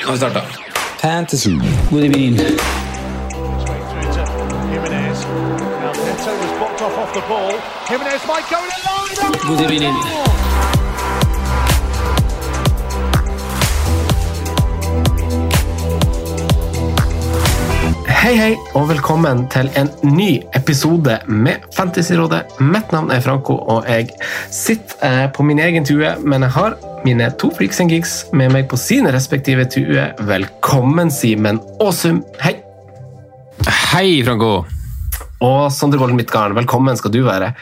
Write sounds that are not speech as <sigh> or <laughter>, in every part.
Nå har vi starta. Fantasy. God evening. through to Hei, hei, og velkommen til en ny episode med Fantasyrådet. Mitt navn er Franco, og jeg sitter eh, på min egen tue, men jeg har mine to freaks and geeks med meg på sine respektive tue. Velkommen, Simen Aasum. Hei. Hei, Franco. Og Sondre Golden Midtgarden, velkommen skal du være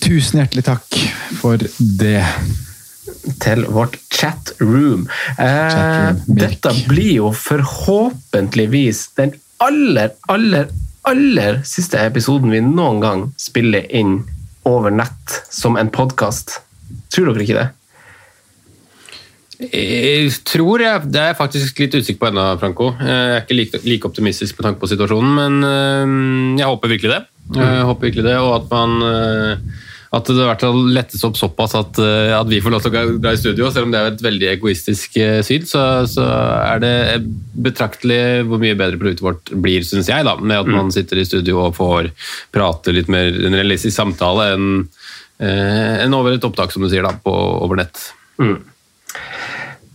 Tusen hjertelig takk for det. til vårt chatroom. Eh, Chatroom, dette blir jo forhåpentligvis den aller, aller, aller siste episoden vi noen gang spiller inn over nett som en podkast. Tror dere ikke det? Jeg tror jeg, Det er jeg faktisk litt usikker på ennå, Franco. Jeg er ikke like, like optimistisk med tanke på situasjonen, men øh, jeg håper virkelig det. Jeg håper virkelig det, Og at man øh, at det i hvert fall lettes opp såpass at, øh, at vi får lov til å dra i studio. Selv om det er et veldig egoistisk øh, syn, så, så er det betraktelig hvor mye bedre produktet vårt blir, syns jeg. da, Med at man sitter i studio og får prate litt mer en realistisk samtale enn en over et opptak, som du sier, da, på, over nett.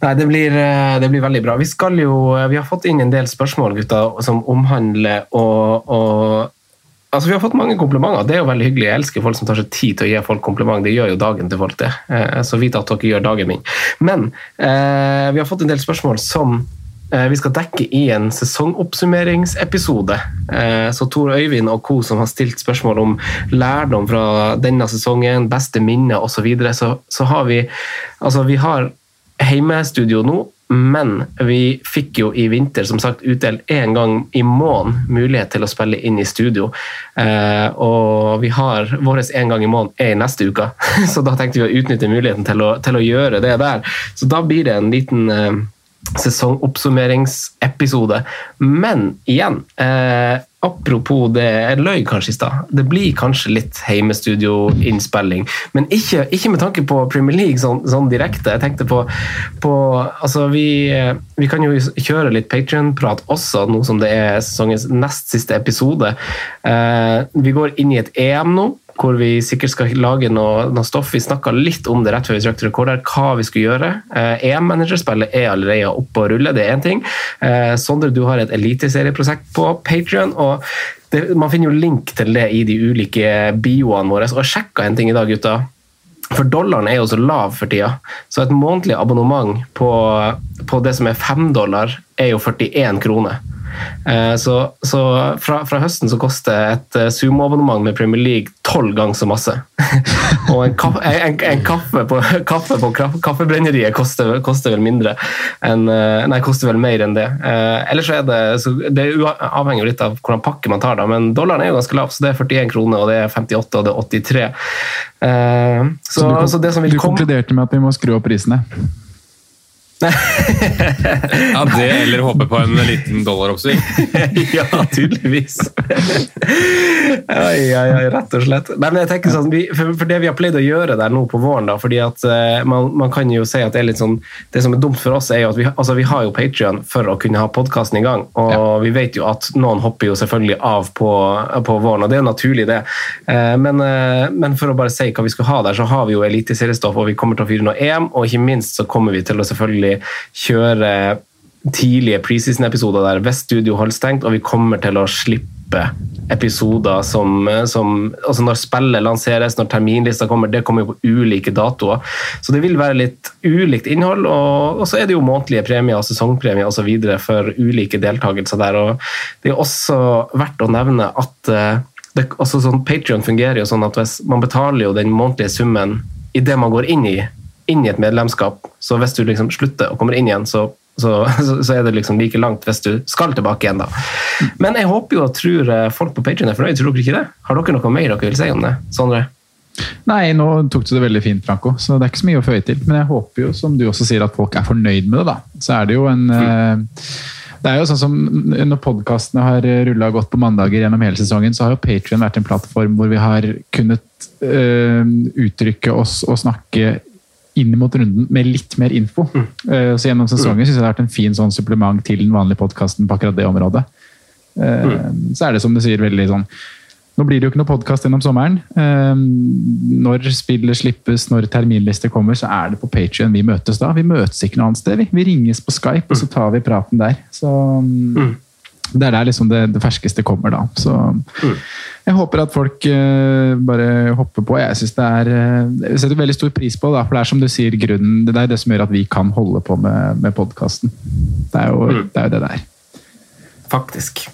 Nei, det blir, eh, det blir veldig bra. Vi, skal jo, eh, vi har fått inn en del spørsmål gutter, som omhandler og, og Altså, Vi har fått mange komplimenter. Det er jo veldig hyggelig. Jeg elsker folk som tar seg tid til å gi folk kompliment. Det gjør jo dagen til folk, det. Eh, Så vite at dere gjør dagen min. Men eh, vi har fått en del spørsmål som eh, vi skal dekke i en sesongoppsummeringsepisode. Eh, så Tor Øyvind og co. som har stilt spørsmål om lærdom fra denne sesongen, beste minner osv., så, videre, så så har vi Altså, vi har hjemmestudio nå, men vi fikk jo i vinter som sagt utdelt én gang i måneden mulighet til å spille inn i studio. Eh, og vi har vår én gang i måneden er i neste uke, <laughs> så da tenkte vi å utnytte muligheten til å, til å gjøre det der. Så da blir det en liten eh, sesongoppsummeringsepisode. Men igjen, eh, apropos det Jeg løy kanskje i stad. Det blir kanskje litt heimestudioinnspilling. Men ikke, ikke med tanke på Premier League sånn, sånn direkte. Jeg tenkte på, på Altså, vi, vi kan jo kjøre litt Patrion-prat også, nå som det er sesongens nest siste episode. Eh, vi går inn i et EM nå hvor vi sikkert skal lage noe, noe stoff. Vi snakka litt om det rett før vi trykte rekord, her, hva vi skulle gjøre. Eh, EM-managerspillet er allerede oppe og ruller, det er én ting. Eh, Sondre, du har et eliteserieprosjekt på Patrion, man finner jo link til det i de ulike bioene våre. Og jeg sjekka en ting i dag, gutta. For dollaren er jo så lav for tida, så et månedlig abonnement på, på det som er fem dollar, er jo 41 kroner. Eh, Så, så fra, fra høsten så koster et eh, Sumo-abonnement med Premier League tolv ganger så masse. <laughs> Og en, kaffe, en, en kaffe på, <laughs> kaffe på kaffebrenneriet koster, koster vel mindre enn eh, Nei, koster vel mer enn det. Ellers så er det så Det avhenger litt av hvordan pakke man tar, da, men dollaren er jo ganske lav, så det er 41 kroner, og det er 58 og det er 83. Eh, Så, Så, du, kom- så det som vil du komme konkluderte med at vi må skru opp prisene. Ja, Det eller håpe på en liten dollaroppsving. <laughs> ja, tydeligvis. Oi, oi, oi, rett og slett. Nei, men jeg tenker sånn, vi, for, det vi har pleid å gjøre der nå på våren, da, fordi at eh, man, man kan jo si at det er litt sånn Det som er dumt for oss, er jo at vi, altså, vi har jo Patrion for å kunne ha podkasten i gang. Og vi vet jo at noen hopper jo selvfølgelig av på, på våren, og det er jo naturlig, det. Eh, men, eh, men for å bare si hva vi skal ha der, så har vi jo eliteseriestoff, og vi kommer til å fyre noe EM, og ikke minst så kommer vi til å selvfølgelig kjøre tidlige preseason-episoder der hvis studio holder stengt, og vi kommer til å slippe episoder som, som altså Når spillet lanseres, når terminlista kommer, det kommer jo på ulike datoer. Så det vil være litt ulikt innhold. Og, og så er det jo månedlige premier og sesongpremier osv. for ulike deltakelser der. og Det er også verdt å nevne at eh, det, altså sånn Patrion fungerer jo sånn at hvis man betaler jo den månedlige summen idet man går inn i, inn i et medlemskap. Så hvis du liksom slutter og kommer inn igjen, så <laughs> så, så, er det liksom like langt hvis du skal tilbake igjen. da. Men jeg håper jo og tror eh, folk på Patrion er fornøyd. Tror dere ikke det? Har dere noe mer dere vil si om det? Sondre? Nei, nå tok du det veldig fint, Franco, så det er ikke så mye å føye til. Men jeg håper jo, som du også sier, at folk er fornøyd med det. da. Så er det jo en mm. Det er jo sånn som Når podkastene har rulla godt på mandager gjennom hele sesongen, så har jo Patrion vært en plattform hvor vi har kunnet øh, uttrykke oss og snakke inn mot runden med litt mer info. Mm. Uh, så Gjennom sesongen syns synes jeg det har vært en fin sånn supplement til den vanlige podkasten på akkurat det området. Uh, mm. Så er det som du sier, veldig sånn Nå blir det jo ikke noe podkast gjennom sommeren. Uh, når spillet slippes, når terminlister kommer, så er det på Patrion vi møtes da. Vi møtes ikke noe annet sted. Vi, vi ringes på Skype, og så tar vi praten der. Så um, det er der liksom det, det ferskeste kommer, da. Så mm. jeg håper at folk uh, bare hopper på. Jeg synes det er uh, jeg setter veldig stor pris på det, for det er som du sier, grunnen, det er det som gjør at vi kan holde på med, med podkasten. Det, er jo, mm. det er jo det der. Faktisk.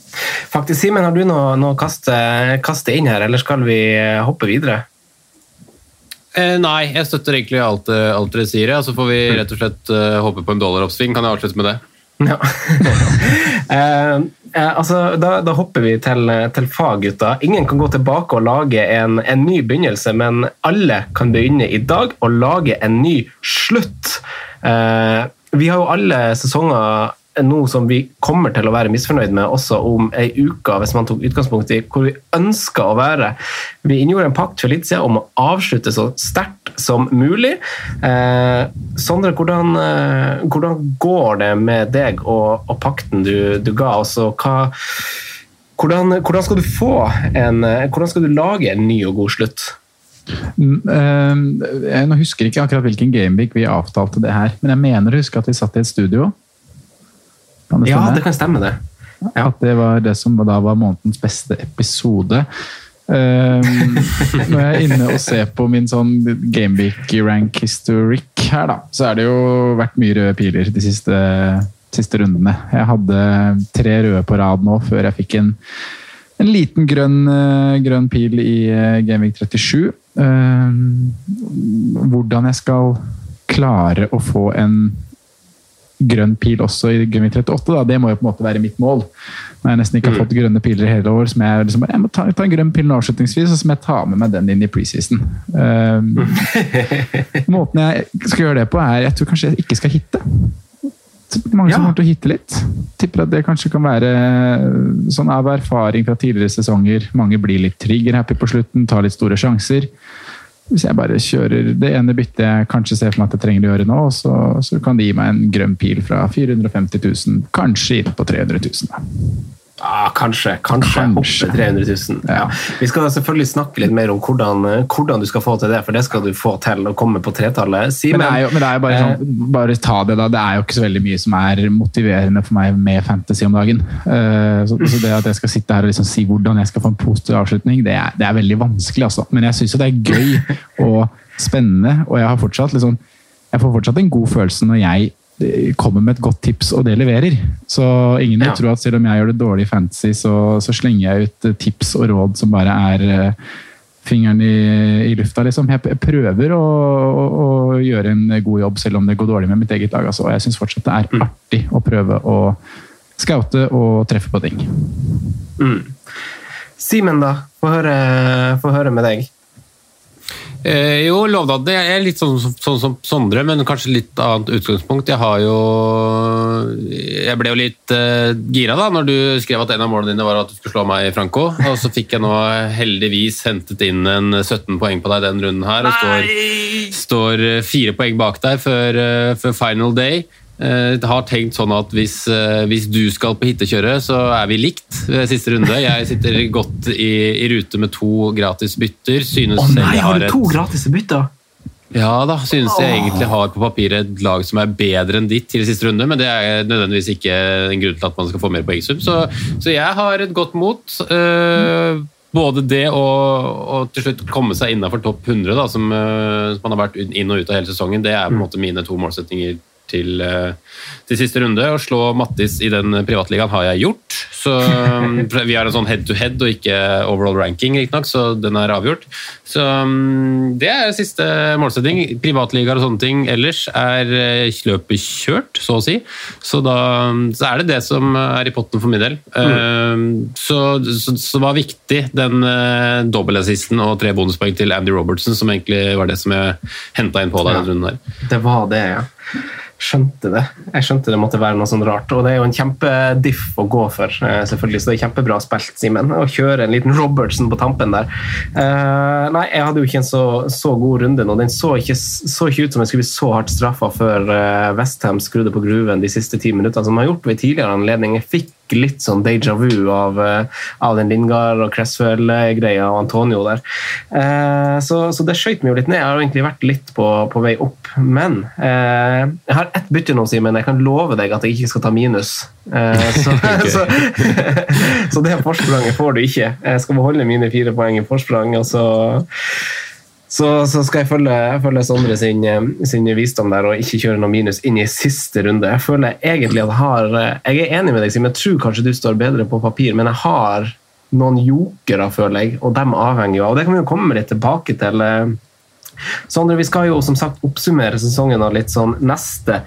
Faktisk, Simen, har du noe, noe å kaste, kaste, inn her, eller skal vi eh, hoppe videre? Eh, nei, jeg støtter egentlig alt, alt dere sier. Så får vi mm. rett og slett uh, håpe på en dollaroppsving. Kan jeg avslutte med det? Ja. <laughs> eh, eh, altså, da, da, hopper vi til, til fag, gutta. Ingen kan gå tilbake og lage en, en, ny begynnelse, men alle kan begynne i dag og lage en ny slutt. Eh, vi har jo alle sesonger noe som vi kommer til å være misfornøyd med også om ei uke, hvis man tok utgangspunkt i hvor vi ønska å være. Vi inngjorde en pakt for litt siden om å avslutte så sterkt som mulig. Eh, Sondre, hvordan, eh, hvordan, går det med deg og, og pakten du, du ga oss? hva hvordan, hvordan, skal du få en, hvordan skal du lage en ny og god slutt? Mm, eh, jeg husker ikke akkurat hvilken gameweek vi avtalte det her, men jeg mener å huske at vi satt i et studio kan det ja, det kan stemme, det. Ja. At det var det som da var månedens beste episode. Um, <laughs> når jeg er inne og ser på min sånn Gamebeak rank historic her, da, så er det jo vært mye røde piler de siste, siste rundene. Jeg hadde tre røde på rad nå før jeg fikk en, en liten grønn, uh, grønn, pil i Gamebeak Gameweek 37. Um, hvordan jeg skal klare å få en grønn pil også i Gummi 38. Da. Det må jo på en måte være mitt mål. Når jeg nesten ikke har mm. fått grønne piler i hele år, som jeg, liksom, jeg må ta, ta, en grønn pil nå avslutningsvis, og så må jeg ta med meg den inn i preseason. Um, <laughs> måten jeg skal gjøre det på, er Jeg tror kanskje jeg ikke skal hitte. Mange som kommer til å hitte litt. Tipper at det kanskje kan være sånn av erfaring fra tidligere sesonger. Mange blir litt trigger-happy på slutten, tar litt store sjanser hvis jeg bare kjører det ene byttet jeg kanskje ser for meg at jeg trenger å gjøre nå, så, så kan det gi meg en grønn pil fra 450 000, kanskje inn på 300 000. Ja, kanskje. Kanskje, kanskje. hoppe 300 000. Ja. Vi skal selvfølgelig snakke litt mer om hvordan, hvordan, du skal få til det, for det skal du få til å komme på tretallet. men, det er jo, men det er jo bare sånn, eh, bare ta det, da. Det er jo ikke så veldig mye som er motiverende for meg med fantasy om dagen. Uh, så, så, det at jeg skal sitte her og liksom si hvordan jeg skal få en positiv avslutning, det er, det er veldig vanskelig, altså. Men jeg syns jo det er gøy og spennende, og jeg har fortsatt liksom jeg får fortsatt en god følelse når jeg kommer med et godt tips, og det leverer. Så ingen vil ja. tro at selv om jeg gjør det dårlig i fantasy, så, så, slenger jeg ut eh, tips og råd som bare er uh, fingeren i, i, lufta, liksom. Jeg, jeg prøver å, å, å, gjøre en god jobb selv om det går dårlig med mitt eget lag. Altså. Og jeg syns fortsatt det er mm. artig å prøve å scoute og treffe på ting. Mm. Simen, da. Få høre, høre med deg. Eh, jo, Lovnad det er litt sånn, sånn, som Sondre, men kanskje litt annet utgangspunkt. Jeg har jo Jeg ble jo litt eh, gira da når du skrev at en av målene dine var at du skulle slå meg, i Franco. Og så fikk jeg nå heldigvis hentet inn en 17 poeng på deg den runden her. Og står, står fire poeng bak deg før, eh, før final day. Jeg eh, har tenkt sånn at hvis, eh, hvis, du skal på hittekjøret, så er vi likt ved siste runde. Jeg sitter godt i, i rute med to gratis bytter. Synes Å nei, har du to gratis bytter? Ja da, synes jeg egentlig har på papiret et lag som er bedre enn ditt til siste runde, men det er nødvendigvis ikke en grunn til at man skal få mer poengsum. Så, så jeg har et godt mot. Uh, både det og, og til slutt komme seg innafor topp 100, da, som, som man har vært inn og ut av hele sesongen, det er på en måte mine to målsettinger til, eh, til siste runde. Å slå Mattis i den privatligaen har jeg gjort. Så, <laughs> vi har en sånn head to head og ikke overall ranking, riktignok, så den er avgjort. Så mm, det er siste målsetting. Privatligaer og sånne ting ellers er eh, løpet kjørt, så å si. Så da så er det det som er i potten for min del. Mm. Så, så, så var viktig den uh, dobbeltassisten og tre bonuspoeng til Andy Robertson, som egentlig var det som jeg henta inn på deg Ja. denne runden her. Det var det, ja. Skjønte det. Jeg skjønte det måtte være noe sånn rart. Og det er jo en kjempediff å gå for, eh, selvfølgelig, så det er kjempebra spilt, Simen. Å kjøre en liten Robertson på tampen der. Uh, nei, jeg hadde jo ikke en så, så god runde nå. Den så ikke, så ikke ut som jeg skulle bli så hardt straffa før uh, Westham skrudde på gruven de siste ti minuttene, som har gjort ved tidligere anledninger. Jeg fikk litt sånn déjà vu av, eh, av den Lingard og Cresswell-greia og Antonio der. Eh, så, så det skøyt meg jo litt ned. Jeg har egentlig vært litt på, på vei opp. Men eh, jeg har ett bytte nå, Simen. Jeg kan love deg at jeg ikke skal ta minus. Eh, <laughs> så, så, <laughs> så det forspranget får du ikke. Jeg skal beholde mine fire poeng i forsprang. og så så, så skal jeg følge, følge Sondre sin, eh, sin visdom der og ikke kjøre noe minus inn i siste runde. Jeg føler egentlig at jeg har eh, Jeg er enig med deg, Sim. Jeg tror kanskje du står bedre på papir, men jeg har noen jokere, føler jeg, og dem avhenger jo av. Og det kan vi jo komme litt tilbake til. eh. Sondre, vi skal jo som sagt oppsummere sesongen og litt sånn neste,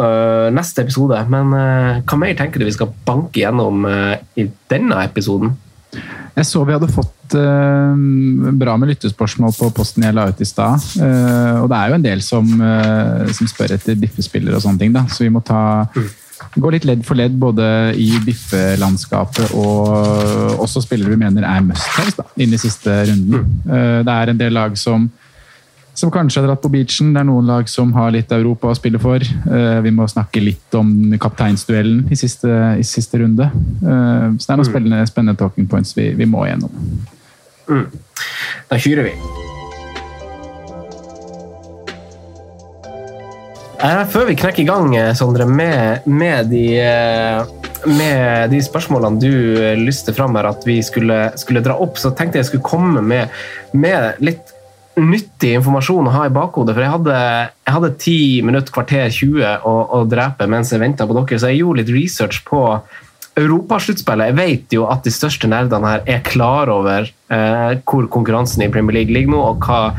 øh, neste episode. Men øh, hva mer tenker du vi skal banke gjennom øh, i denne episoden? Jeg så vi hadde fått eh, bra med lyttespørsmål på posten jeg la ut i stad. Eh, og det er jo en del som, eh, som spør etter biffespillere og sånne ting, da. Så vi må ta gå litt ledd for ledd både i biffelandskapet og også spillere vi mener er must-haves inn i siste runden. Eh, det er en del lag som som kanskje har dratt på beachen. Det er noen lag som har litt Europa å spille for. Eh, Vi må snakke litt om kapteinsduellen i siste, i siste runde. Eh, Så det er noen spennende, spennende talking points vi, vi må gjennom. Da kyrer vi. Eh, Før vi knekker i gang, Sondre, med, med, de, med de spørsmålene du lyste fram her at vi skulle, skulle dra opp, så tenkte jeg skulle komme med, med litt nyttig informasjon å ha i bakhodet. For jeg hadde, jeg hadde 10 minutter, kvarter 20 å, å drepe mens jeg venta på dere, så jeg gjorde litt research på Europasluttspillet. Jeg vet jo at de største nerdene her er klar over eh, hvor konkurransen i Premier League ligger nå, og hva,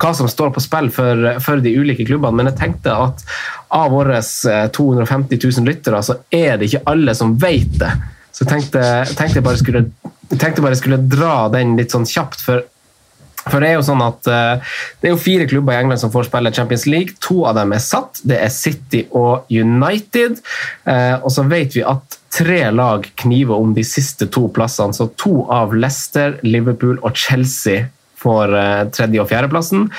hva som står på spill for, for de ulike klubbene. Men jeg tenkte at av våre eh, 250 000 lyttere, så er det ikke alle som vet det. Så jeg tenkte, tenkte jeg bare skulle, tenkte bare skulle dra den litt sånn kjapt. for for Det er jo sånn at eh, det er jo fire klubber i England som får spille Champions League. To av dem er satt. Det er City og United. Eh, og så vet vi at tre lag kniver om de siste to plassene. Så to av Leicester, Liverpool og Chelsea får eh, tredje- og fjerdeplassen.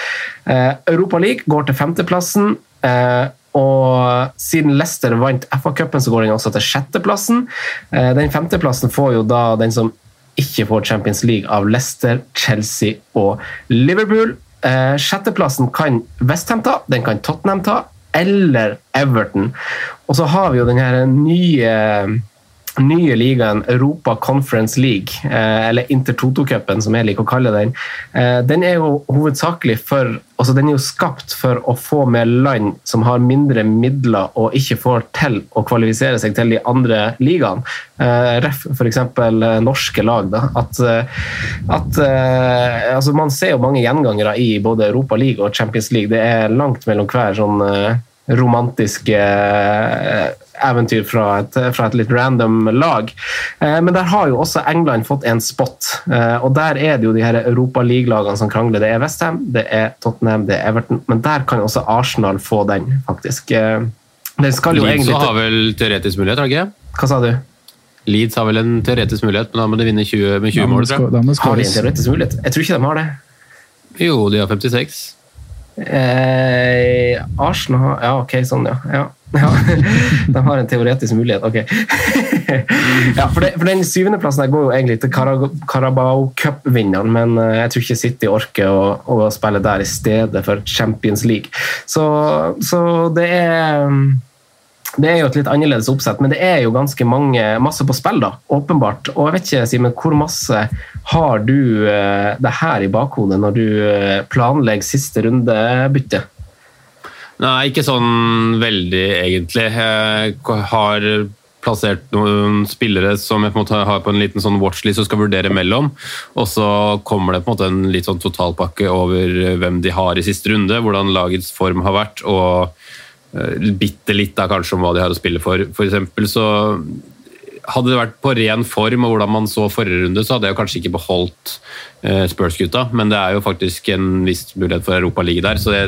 Europa League går til femteplassen. Og siden Leicester vant FA-cupen, så går den også til sjetteplassen. Den femteplassen får jo da den som ikke får Champions League av Leicester, Chelsea og Liverpool. Eh, sjetteplassen kan Westham ta, den kan Tottenham ta, eller Everton. Og så har vi jo den nye nye ligaen Europa Conference League, eh, eller Intertoto-cupen, som jeg liker å kalle den, eh, den er jo hovedsakelig for altså Den er jo skapt for å få med land som har mindre midler og ikke får til å kvalifisere seg til de andre ligaene. Eh, ref f.eks. norske lag. Da. At, at altså Man ser jo mange gjengangere i både Europa League og Champions League. Det er langt mellom hver sånn romantiske eh, eventyr fra et, fra et litt random lag. Eh, Men der har jo også England fått en spot, eh, og der er det jo de her Europa League-lagene som krangler. Det er Westham, det er Tottenham, det er Everton, men der kan også Arsenal få den, faktisk. Eh, Den skal jo Leeds egentlig har vel teoretisk mulighet, har de ikke? Hva sa du? Leeds har vel en teoretisk mulighet, men da må de vinne 20, med 20 mål. tror jeg. Har de en teoretisk mulighet? Jeg tror ikke de har det. Jo, de har 56. Eh, Arsenal Ja, ok, sånn, ja. ja. <laughs> Ja, de har en teoretisk mulighet, ok. <laughs> ja, for, det, for Den syvendeplassen går jo egentlig til Carabao Cup-vinneren, men eh, jeg tror ikke City orker å, å spille der i stedet for Champions League. Så, så det er det er jo et litt annerledes oppsett, men det er jo ganske mange, masse på spill, da, åpenbart. Og jeg vet ikke, Simen, hvor masse har du uh, det her i bakhodet når du eh, planlegger siste rundebytte? Nei, ikke sånn veldig, egentlig. Jeg har plassert noen spillere som jeg på en måte har på en liten sånn watchlist og skal vurdere mellom. Og så kommer det på en måte en litt sånn totalpakke over hvem de har i siste runde, hvordan lagets form har vært, og eh, bitte litt da kanskje om hva de har å spille for. For eksempel så hadde det vært på ren form og hvordan man så forrige runde, så hadde jeg kanskje ikke beholdt eh, Spurs-gutta, men det er jo faktisk en viss mulighet for Europa-ligge der, så det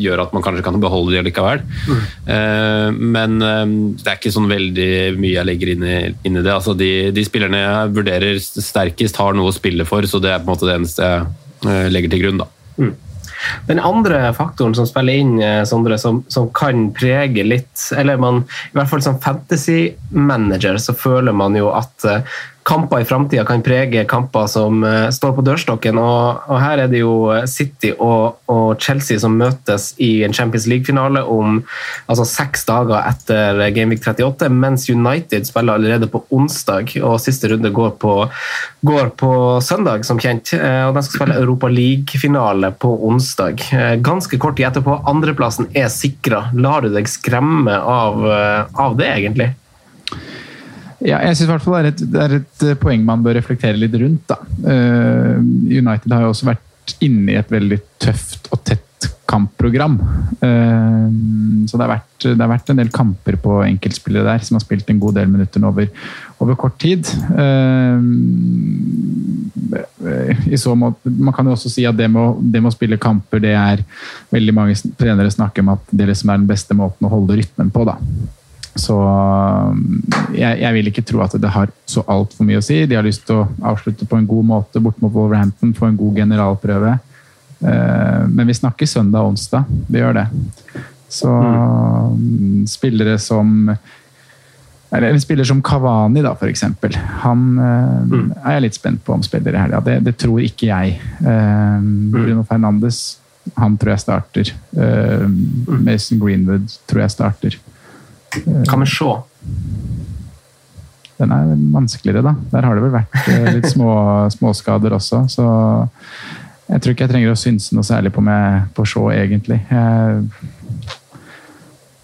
gjør at man kanskje kan beholde de likevel. Mm. men eh, det er ikke sånn veldig mye jeg legger inn i, inn i det. Altså, de, de spillerne jeg vurderer sterkest, har noe å spille for, så det er på en måte det eneste jeg eh, legger til grunn. da. Den andre faktoren som spiller inn, eh, Sondre, som, som kan prege litt Eller man, i hvert fall som fantasy-manager så føler man jo at eh, kamper i framtida kan prege kamper som eh, står på dørstokken. Og, og her er det jo City og, og Chelsea som møtes i en Champions League-finale om altså seks dager etter Gameweek 38, mens United spiller allerede på onsdag, og siste runde går på, går på søndag, som kjent. Eh, Og de skal spille Europa League-finale på onsdag. Eh, Ganske kort tid etterpå. Andreplassen er sikra. Lar du deg skremme av, eh, av det, egentlig? Ja, jeg fall det er, et, det er et eh, poeng man bør reflektere litt rundt. Da. Eh, United har jo også vært inne i et veldig tøft og tett kampprogram. Eh, så det har, vært, det har vært en del kamper på enkeltspillere der som har spilt en god del minutter over, over kort tid. I så måte, Man kan jo også si at det med å spille kamper, det er veldig mange trenere snakker om at det liksom er den beste måten å holde rytmen på. da. Så jeg, jeg, vil ikke tro at det har så altfor mye å si. De har lyst til å avslutte på en god måte bort mot Wolverhampton, få en god generalprøve. Eh, men vi snakker søndag og onsdag. Vi gjør det. Så mm. spillere som eller en spiller som Kavani, da, for eksempel. Han eh, mm. er jeg litt spent på om spiller i helga. Det, det, tror ikke jeg. Eh, Bruno Fernandes, han tror jeg starter. Eh, Mason Greenwood tror jeg starter. Hva vi se? Den er vanskeligere, da. Der har det vel vært litt <laughs> små, småskader også, så jeg tror ikke jeg trenger å synse noe særlig på, meg, på Shaw, egentlig.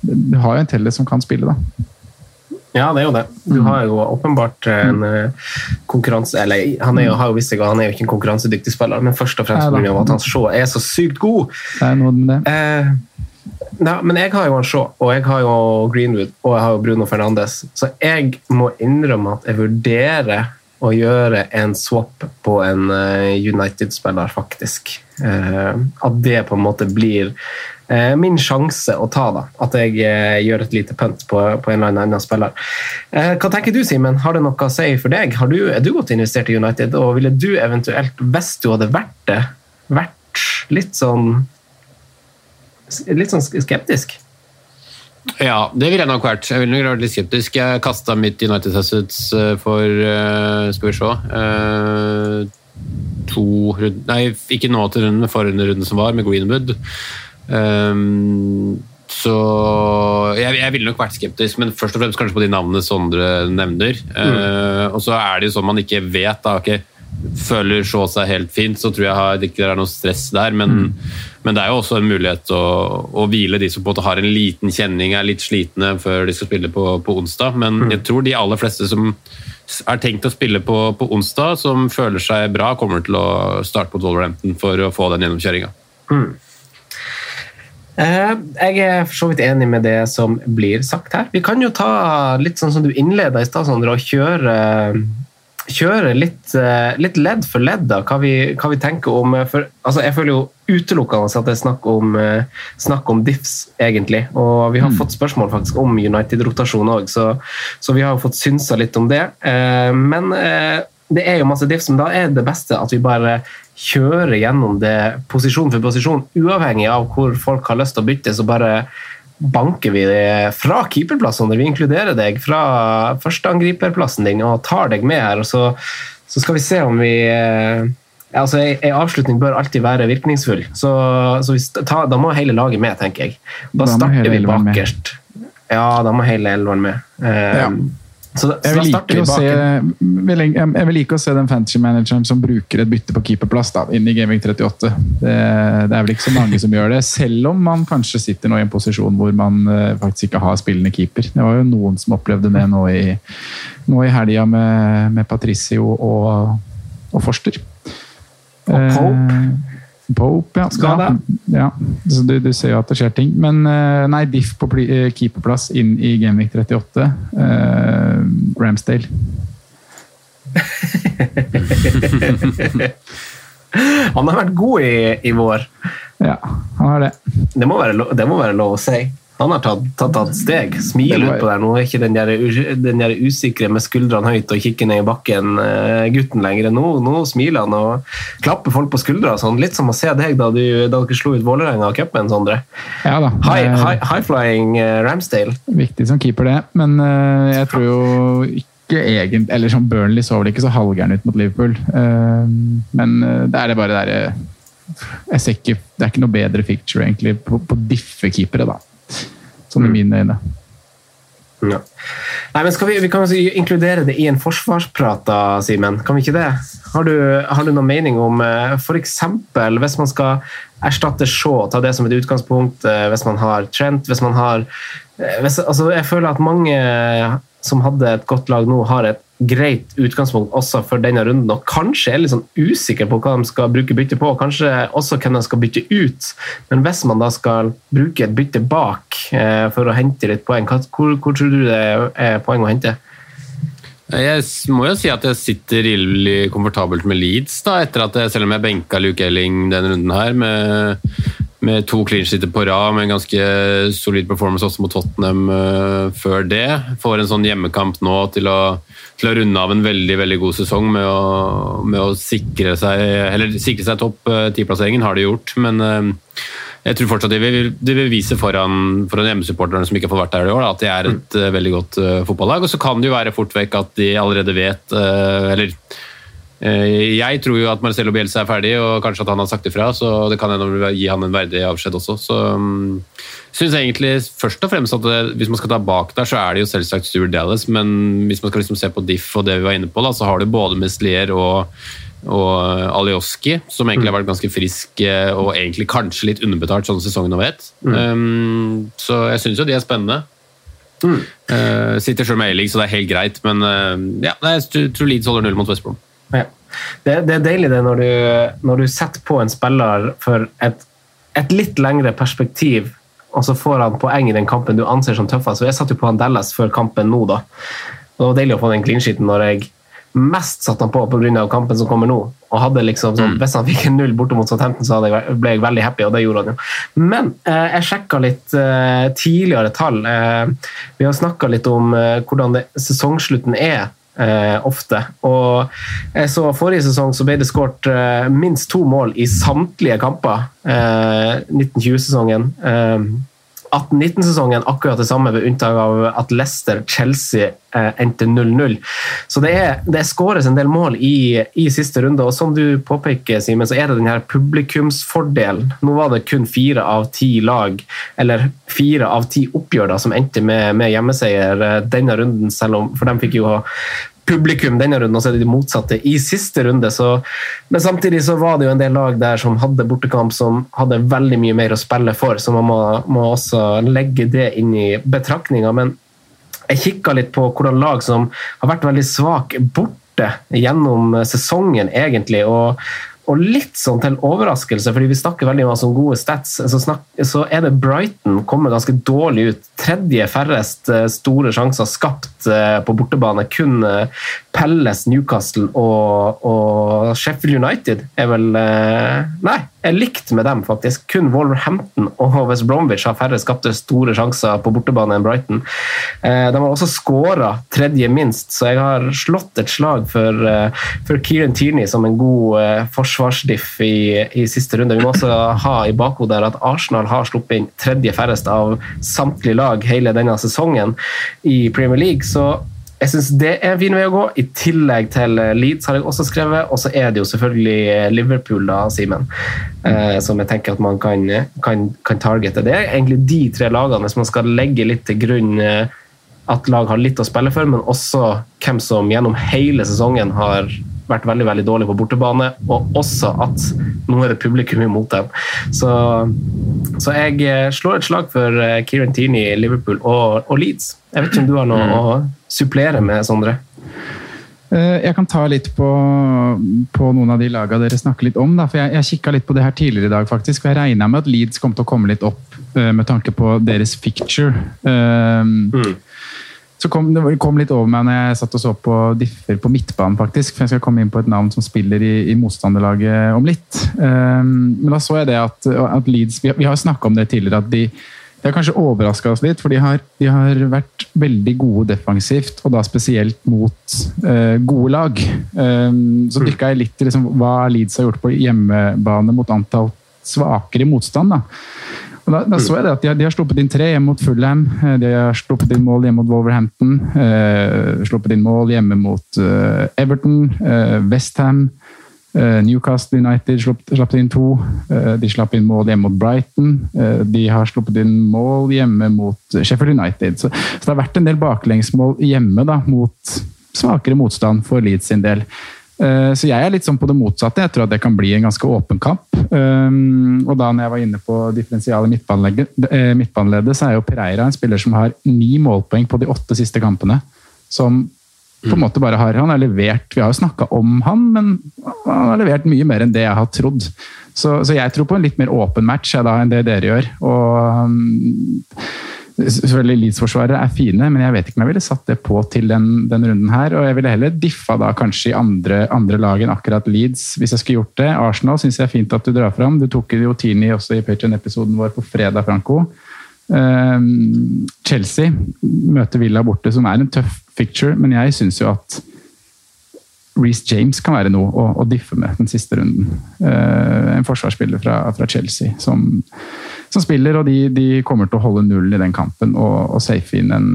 Du har jo en teller som kan spille, da. Ja, det er jo det. Du har jo åpenbart en konkurranse Eller han er jo, har jo visst ikke, han er jo ikke en konkurransedyktig spiller, men først og fremst pga. at han Shaw er så sykt god. Det er noe med det. Eh, Nei, men jeg har jo han Shaw, og jeg har jo Greenwood og jeg har jo Bruno Fernandes. Så jeg må innrømme at jeg vurderer å gjøre en swap på en United-spiller, faktisk. At det på en måte blir min sjanse å ta, da. At jeg gjør et lite pønt på, på en eller annen spiller. Hva tenker du, Simen? Har det noe å si for deg? Har du, er du godt investert i United, og ville du eventuelt, hvis du hadde vært det, vært litt sånn litt sånn skeptisk? Ja, det ville jeg nok vært. Jeg ville nok vært litt skeptisk. Jeg kasta mitt United Assets for Skal vi se to runder Nei, ikke nå til runden, men forrige runden som var, med Greenwood. så jeg, jeg ville nok vært skeptisk, men først og fremst kanskje på de navnene Sondre nevner. Mm. og så er det jo sånn man ikke vet. da, okay, føler Shaw seg helt fint, så tror jeg ikke det er noe stress der. Men, mm. men, det er jo også en mulighet å, å, hvile de som på en måte har en liten kjenning, er litt slitne før de skal spille på, på onsdag. Men mm. jeg tror de aller fleste som er tenkt å spille på, på, onsdag, som føler seg bra, kommer til å starte på Wolverhampton for å få den gjennomkjøringa. Mm. Jeg er for så vidt enig med det som blir sagt her. Vi kan jo ta litt sånn som du innleda i stad, Sondre, og kjøre kjøre litt, litt, ledd for ledd da, hva vi, hva vi tenker om for, altså Jeg føler jo utelukkende at det er snakk om, snakk om diffs, egentlig. Og vi har mm. fått spørsmål faktisk om United-rotasjon òg, så, så, vi har fått synsa litt om det. Men det er jo masse diffs, men da er det beste at vi bare kjører gjennom det posisjon for posisjon, uavhengig av hvor folk har lyst til å bytte. så bare banker vi det fra keeperplassen. Vi inkluderer deg fra førsteangriperplassen din og tar deg med her. og så, så skal vi se om vi eh, altså En avslutning bør alltid være virkningsfull, så, så vi tar, da må hele laget med, tenker jeg. Da, Da starter vi bakerst. Ja, da må hele elveren med. Eh, Ja. Så, Jeg vil, like se, jeg, vil like å se den fantasy-manageren som bruker et bytte på keeperplass da, inn i Gaming 38. Det, det er vel ikke så mange som gjør det, selv om man kanskje sitter nå i en posisjon hvor man eh, faktisk ikke har spillende keeper. Det var jo noen som opplevde det nå i, nå i helga med, med Patricio og, og Forster. Og Pope. Pope, ja. Skade. ja, ja. Så du, du ser jo at det skjer ting. Men eh, nei, diff på eh, keeperplass inn i Genvik 38. Eh, Ramsdale. Han har vært god i, i vår. Ja, han har det. Det må være, lov- det må være lov å si. Han har tatt, tatt, tatt steg. smil ut på utpå der. Nå er ikke den der, den der usikre med skuldrene høyt og kikker ned i bakken eh, gutten lenger. Nå, nå smiler han og klapper folk på skuldra. Sånn. Litt som å se deg da, du, da dere slo ut Vålerenga av cupen, Sondre. Ja da. High, high, high flying eh, Ramsdale. Viktig som keeper, det. Men eh, jeg tror jo ikke Egent, Eller som Burnley så vel ikke så halvgæren ut mot Liverpool. Men det er det bare derre ikke Det er ikke noe bedre picture egentlig på, på diffe-keepere, da. Sånn i mine øyne. Ja. Nei, men vi, vi kan altså inkludere det i en forsvarsprat, da, Simen. Kan vi ikke det? Har du, har du noen mening om eh, f.eks. hvis man skal erstatte Shaw, ta det som et utgangspunkt, eh, hvis man har Trent, hvis man har eh, hvis, altså, Jeg føler at mange som hadde et godt lag nå, har et greit utgangspunkt også for denne runden, og kanskje er litt sånn usikker på hva de skal bruke bytte på, kanskje også hvem de skal bytte ut. Men hvis man da skal bruke et bytte bak eh, for å hente litt poeng, hvor, hvor tror du det er poeng å hente? Jeg må jo si at jeg sitter rimelig komfortabelt med Leeds, da, etter at jeg, selv om jeg benka Luke Elling denne runden her, med, med to clean på rad, med en ganske solid performance også mot Tottenham uh, før det. Får en sånn hjemmekamp nå til å, til å runde av en veldig veldig god sesong med å, med å sikre seg eller sikre seg topp tiplasseringen, ti-plasseringen, har de gjort. Men uh, jeg tror fortsatt de vil, de vil vise foran, foran hjemmesupporterne som ikke har fått vært der i år, da, at de er et eh, veldig godt eh, fotballag. Og så kan det jo være fort vekk at de allerede vet eh, Eller eh, jeg tror jo at Marcelo Bielsa er ferdig, og kanskje at han har sagt ifra, så det kan hende gi han en verdig avskjed også. Så um, syns egentlig først og fremst at det, hvis man skal ta bak der, så er det jo selvsagt Stuart Dallas, men hvis man skal liksom se på Diff og det vi var inne på, da, så har du både Meslier og og Alioski, som egentlig har vært ganske frisk eh, og egentlig kanskje litt underbetalt sånn sesongen over ett. Um, så jeg syns jo de er spennende. Eh, sitter sjøl med A-league, så det er helt greit, men uh, ja, jeg tror Leeds holder null mot West Brom. Ja. Det, det er deilig det når du, når du setter på en spiller for et, et litt lengre perspektiv, og så får han poeng i den kampen du anser som tøffest. Så jeg satte jo på han Dallas før kampen nå, da. Og det var deilig å få den clean sheeten når jeg mest satte han på pga. kampen som kommer nå. Og hadde liksom sånn, Hvis han fikk en null borte mot Southampton, så jeg, ble jeg veldig happy, og det gjorde han jo. Men eh, jeg sjekka litt eh, tidligere tall. Eh, vi har snakka litt om eh, hvordan det, sesongslutten er eh, ofte. Og jeg så Forrige sesong så ble det skåret eh, minst to mål i samtlige kamper. Eh, 1920-sesongen. Eh, 18-19-sesongen akkurat det samme, ved unntak av at Leicester-Chelsea eh, endte 0-0. Så det er, det skåres en del mål i, i siste runde, og som du påpeker, Simen, så er det denne publikumsfordelen. Nå var det kun fire av ti lag, eller fire av ti oppgjør da, som endte med, med hjemmeseier eh, denne runden, selv om for de fikk jo publikum denne runden, og så er det de motsatte i siste runde. Så, men samtidig så var det jo en del lag der som hadde bortekamp som hadde veldig mye mer å spille for, så man må, må også legge det inn i betraktninga. Men jeg kikka litt på hvordan lag som har vært veldig svak borte gjennom sesongen, egentlig. og og litt sånn til overraskelse, fordi vi snakker veldig mye om gode stats, så, snak, så er det Brighton kommer ganske dårlig ut. Tredje færrest eh, store sjanser skapt eh, på bortebane. Kun eh, Pelles, Newcastle og, og Sheffield United er vel Nei, likt med dem, faktisk. Kun Wolverhampton og West Bromwich har færre skapte store sjanser på bortebane enn Brighton. Eh, de har også skåra tredje minst, så jeg har slått et slag for, eh, for Kieran Tierney som en god eh, forsvarsdiff i, i siste runde. Vi må også ha i bakhodet at Arsenal har sluppet inn tredje færrest av samtlige lag hele denne sesongen i Premier League. så jeg syns det er en fin vei å gå. I tillegg til eh, Leeds har jeg også skrevet. Og så er det jo selvfølgelig eh, Liverpool, da, Simen. Eh, som jeg tenker at man kan, kan, kan, targete. Det er egentlig de tre lagene, hvis man skal legge litt til grunn eh, at lag har litt å spille for, men også hvem som gjennom hele sesongen har vært veldig veldig dårlig på bortebane, og også at nå er det publikum imot dem. Så, så jeg eh, slår et slag for Kieran Tierney, Liverpool og, og Leeds. Jeg vet ikke om du har noe mm. å supplere med, Sondre? Eh, jeg kan ta litt på, på noen av de lagene dere snakker litt om. Da, for Jeg, jeg kikka litt på det her tidligere i dag, faktisk. for Jeg regna med at Leeds kom til å komme litt opp uh, med tanke på deres picture. Um, mm. Så kom, Det kom litt over meg når jeg satt og så på differ på midtbanen, faktisk. For jeg skal komme inn på et navn som spiller i, i motstanderlaget om litt. Men da så jeg det at, at Leeds Vi, vi har snakka om det tidligere, at de det har kanskje overraska oss litt, for de har, de har, vært veldig gode defensivt, og da spesielt mot uh, gode lag. Um, så mm. dykka jeg litt i liksom, hva Leeds har gjort på hjemmebane mot antall svakere motstand. Da. Da, da så jeg det at de har, de har, sluppet inn tre hjemme mot Fulham, eh, de har sluppet inn mål hjemme mot Wolverhampton, uh, sluppet inn mål hjemme mot uh, Everton, uh, Westham. Eh, Newcastle United slapp inn to. Eh, de slapp inn mål hjemme mot Brighton. Eh, de har sluppet inn mål hjemme mot Sheffield United. Så, det har vært en del baklengsmål hjemme da, mot svakere motstand for Leeds sin del. Så jeg er litt sånn på det motsatte. Jeg tror at det kan bli en ganske åpen kamp. Og da når jeg var inne på differensialet midtbaneleddet, så er jo Pereira en spiller som har ni målpoeng på de åtte siste kampene. Som på en måte bare har Han levert Vi har jo snakka om han, men han har levert mye mer enn det jeg har trodd. Så, så jeg tror på en litt mer åpen match da, enn det dere gjør. Og um, Selvfølgelig Leeds-forsvarere er fine, men jeg vet ikke om jeg ville satt det på til den, den runden her. Og jeg ville heller diffa da kanskje i andre, andre lag enn akkurat Leeds, hvis jeg skulle gjort det. Arsenal syns jeg er fint at du drar fram. Du tok jo Tini også i Patrion-episoden vår på fredag, Franco. Um, Chelsea møter Villa borte, som er en tøff picture, men jeg syns jo at Reece James kan være noe å, å, diffe med den siste runden. Uh, en forsvarsspiller fra, fra Chelsea som, som, spiller, og de, de, kommer til å holde nullen i den kampen og, og safe inn en,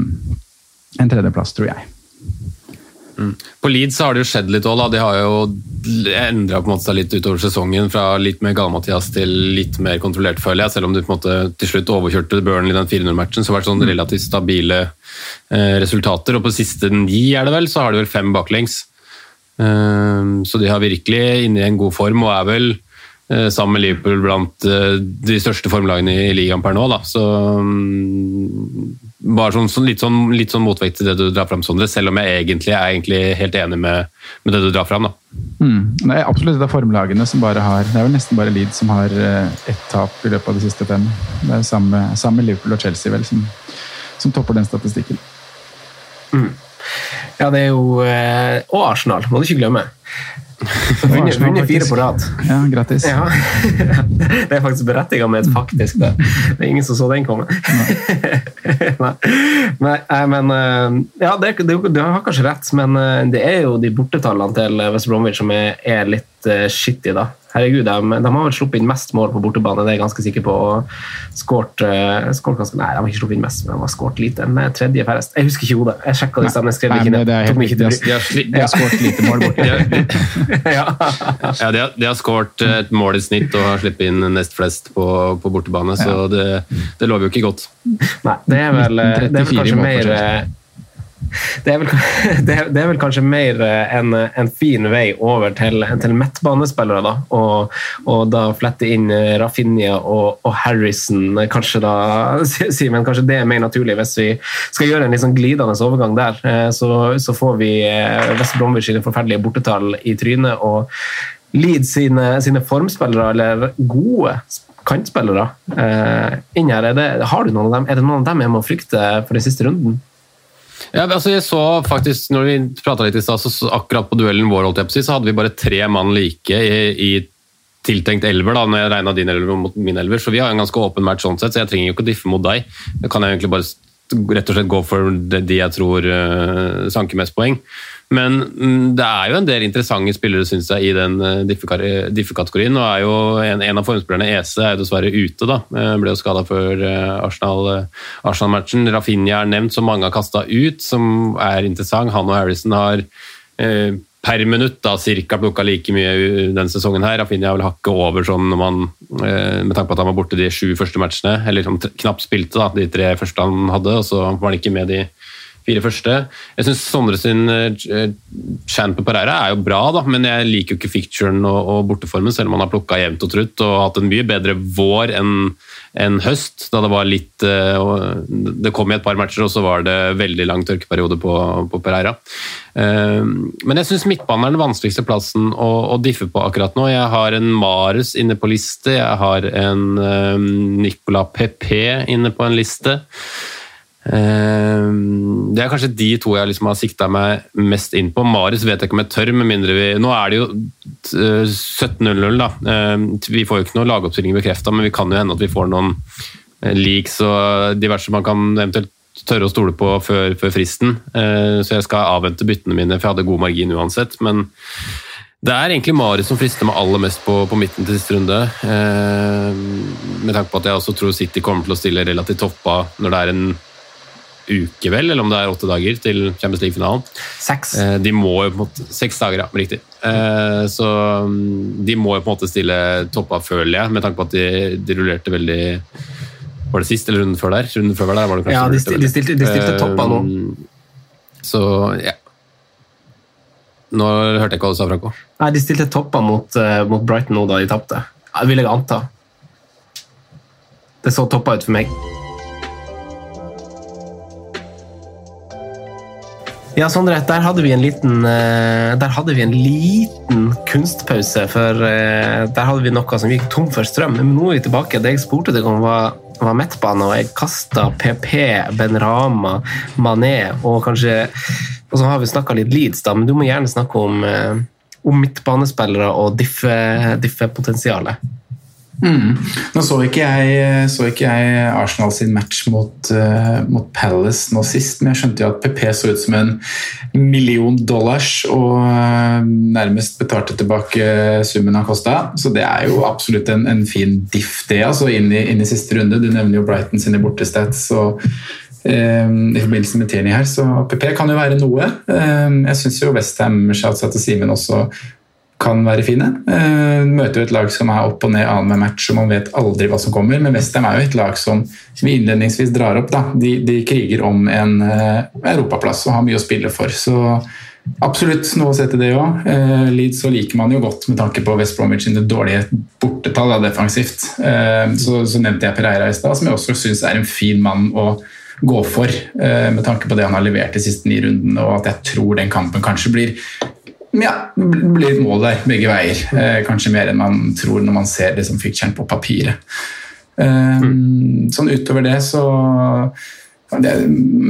en tredjeplass, tror jeg. Mm. På Leeds har det jo skjedd litt òg. De har jo endra litt utover sesongen fra litt mer Gale-Mathias til litt mer kontrollert, føler jeg. Selv om de på en måte til slutt overkjørte Burnley i den 400-matchen, så har det vært sånn mm. relativt stabile eh, resultater. Og på siste ni, er det vel, så har de vel fem baklengs. Eh, så de har virkelig inne i en god form og er vel eh, sammen med Liverpool blant eh, de største formlagene i ligaen per nå. Da. Så mm, bare sånn, sånn, litt, sånn, litt, sånn, motvekt til det du drar fram, Sondre, selv om jeg egentlig er egentlig helt enig med, med det du drar fram. Mm. Det er absolutt det er formlagene som bare har Det er vel nesten bare Leeds som har eh, ett tap i løpet av de siste fem. Det er samme, samme Liverpool og Chelsea vel som, som topper den statistikken. Mm. Ja, det er jo eh, Og Arsenal, må du ikke glemme. Vunnet, fire på rad. Ja, grattis. Ja. <laughs> Det er faktisk berettiget med et faktisk det. Det er ingen som så den komme. <laughs> Nei. Nei, men eh, Ja, det, du, du har kanskje rett, men eh, det er jo de bortetallene til West Bromwich som er, er litt uh, shitty, da. Herregud, de, de, har vel sluppet inn mest mål på bortebane, det er jeg ganske sikker på. Skårt, uh, skårt ganske, Nei, de har ikke sluppet inn mest, men de har skåret lite. Med tredje færrest. Jeg husker ikke hodet. Jeg sjekka det sammen. skrev ikke ned. De har, de har skåret lite mål borte. <laughs> ja, ja de, har, de har skåret et mål i snitt og har sluppet inn nest flest på, på bortebane, så det, det, lover jo ikke godt. Nei, det er vel, det er vel kanskje mer det er, vel, <laughs> det er vel, kanskje mer eh, en, en fin vei over til, til midtbanespillere, da. Og, og, da flette inn eh, Rafinha og, og, Harrison, kanskje da, <laughs> Simen. Kanskje det er mer naturlig hvis vi skal gjøre en litt sånn glidende overgang der. Eh, så, så får vi West Bromwich sine forferdelige bortetall i trynet, og Leeds sine, sine formspillere, eller gode kantspillere, inn her. Det, har du noen av dem? Er det noen av dem jeg må frykte for den siste runden? Ja, altså jeg så faktisk, når vi litt i sted, så akkurat på duellen vår holdt jeg på så hadde vi bare tre mann like i, i tiltenkt elver, da, når jeg regna din elver mot min elver. Så vi har en ganske åpen match sånn sett, så jeg trenger jo ikke å diffe mot deg. Det kan jeg egentlig bare rett og slett gå for de jeg tror uh, sanker mest poeng. Men mm, det er jo en del interessante spillere synes jeg, i den uh, diffe-kategorien. Nå er jo en, en av formspillerne, Ese, er jo dessverre ute. da. Uh, ble jo skada før Arsenal-matchen. Arsenal Rafinha er nevnt, som mange har kasta ut, som er interessant. Han og Harrison har per minutt da, cirka plukka like mye denne sesongen. her. Rafinha vil hakke over sånn når man, eh, med tanke på at han var borte de sju første matchene, eller liksom knapt spilte da, de tre første han hadde, og så var han ikke med de fire første. Jeg syns Sondre sin uh, Chan på Pereira er jo bra, da, men jeg liker jo ikke ficturen og, og borteformen, selv om han har plukka jevnt og trutt og hatt en mye bedre vår enn en høst, da det var litt uh, Det kom i et par matcher, og så var det veldig lang tørkeperiode på, på Pereira. Uh, men jeg syns midtbanen er den vanskeligste plassen å, å, diffe på akkurat nå. Jeg har en Marius inne på liste, jeg har en Nicolas Pepe inne på en liste. Ehm, det er kanskje de to jeg liksom har sikta meg mest inn på. Maris vet jeg ikke om jeg tør, med mindre vi Nå er det jo 17.00, eh. Ehm, vi får jo ikke noe lagoppstilling bekrefta, men vi kan jo hende at vi får noen eh, leaks og diverse man kan eventuelt tørre å stole på før, før fristen. Ehm, så jeg skal avvente byttene mine, for jeg hadde god margin uansett. men det er egentlig Marius som frister meg aller mest på, på midten til siste runde. Med tanke på at jeg også tror City kommer til å stille relativt toppa når det er en uke, vel, eller om det er åtte dager til Champions League-finalen. Seks. Eh, de må jo på en måte, Seks dager, ja. Riktig. Eh, så mm, de må jo på en måte stille toppa, føler jeg, med tanke på at de, de rullerte veldig Var det sist eller runden før der? Runden før der var det kanskje ja, de, stilte, de stilte, de stilte toppa nå. Eh, så ja. Nå hørte jeg ikke hva du sa, Franco. Nei, De stilte toppa mot, mot Brighton nå da de tapte. Det vil jeg anta. Det så toppa ut for meg. Ja, Sondre, der hadde vi en liten, eh, vi en liten kunstpause. For eh, der hadde vi noe som gikk tom for strøm. Men nå er vi tilbake. Det jeg spurte deg om, var, var midtbane, og jeg kasta PP, Benrama, Mané og kanskje Og så har vi snakka litt Leeds, da, men du må gjerne snakke om, eh, om midtbanespillere og diffe-potensialet. Diffe Mm. Nå så ikke, jeg, så ikke jeg Arsenal sin match mot, uh, mot, Palace nå sist, men jeg skjønte jo at PP så ut som en million dollars og uh, nærmest betalte tilbake summen han kosta. Så det er jo absolutt en, en fin diff, det, altså, inn i, inn i, siste runde. Du nevner jo Brighton sine bortestats. og uh, i forbindelse med Tierney her, så PP kan jo være noe. Jeg syns jo Westham, shouts til Simen, også kan være fine. Uh, møter jo et lag som er opp og ned annenhver match, og man vet aldri hva som kommer. Men Westham er jo et lag som vi innledningsvis drar opp. De, de kriger om en uh, europaplass og har mye å spille for. Så absolutt noe å se til det òg. Eh, Leeds så liker man jo godt med tanke på West Bromwich sine dårlige bortetall da, defensivt. Så, så, nevnte jeg Pereira i stad, som jeg også syns er en fin mann å gå for, med tanke på det han har levert de siste ni rundene, og at jeg tror den kampen kanskje blir ja, det blir et mål der begge veier. Eh, kanskje mer enn man tror når man ser det som fictionen på papiret. Eh, mm. Sånn utover det så det,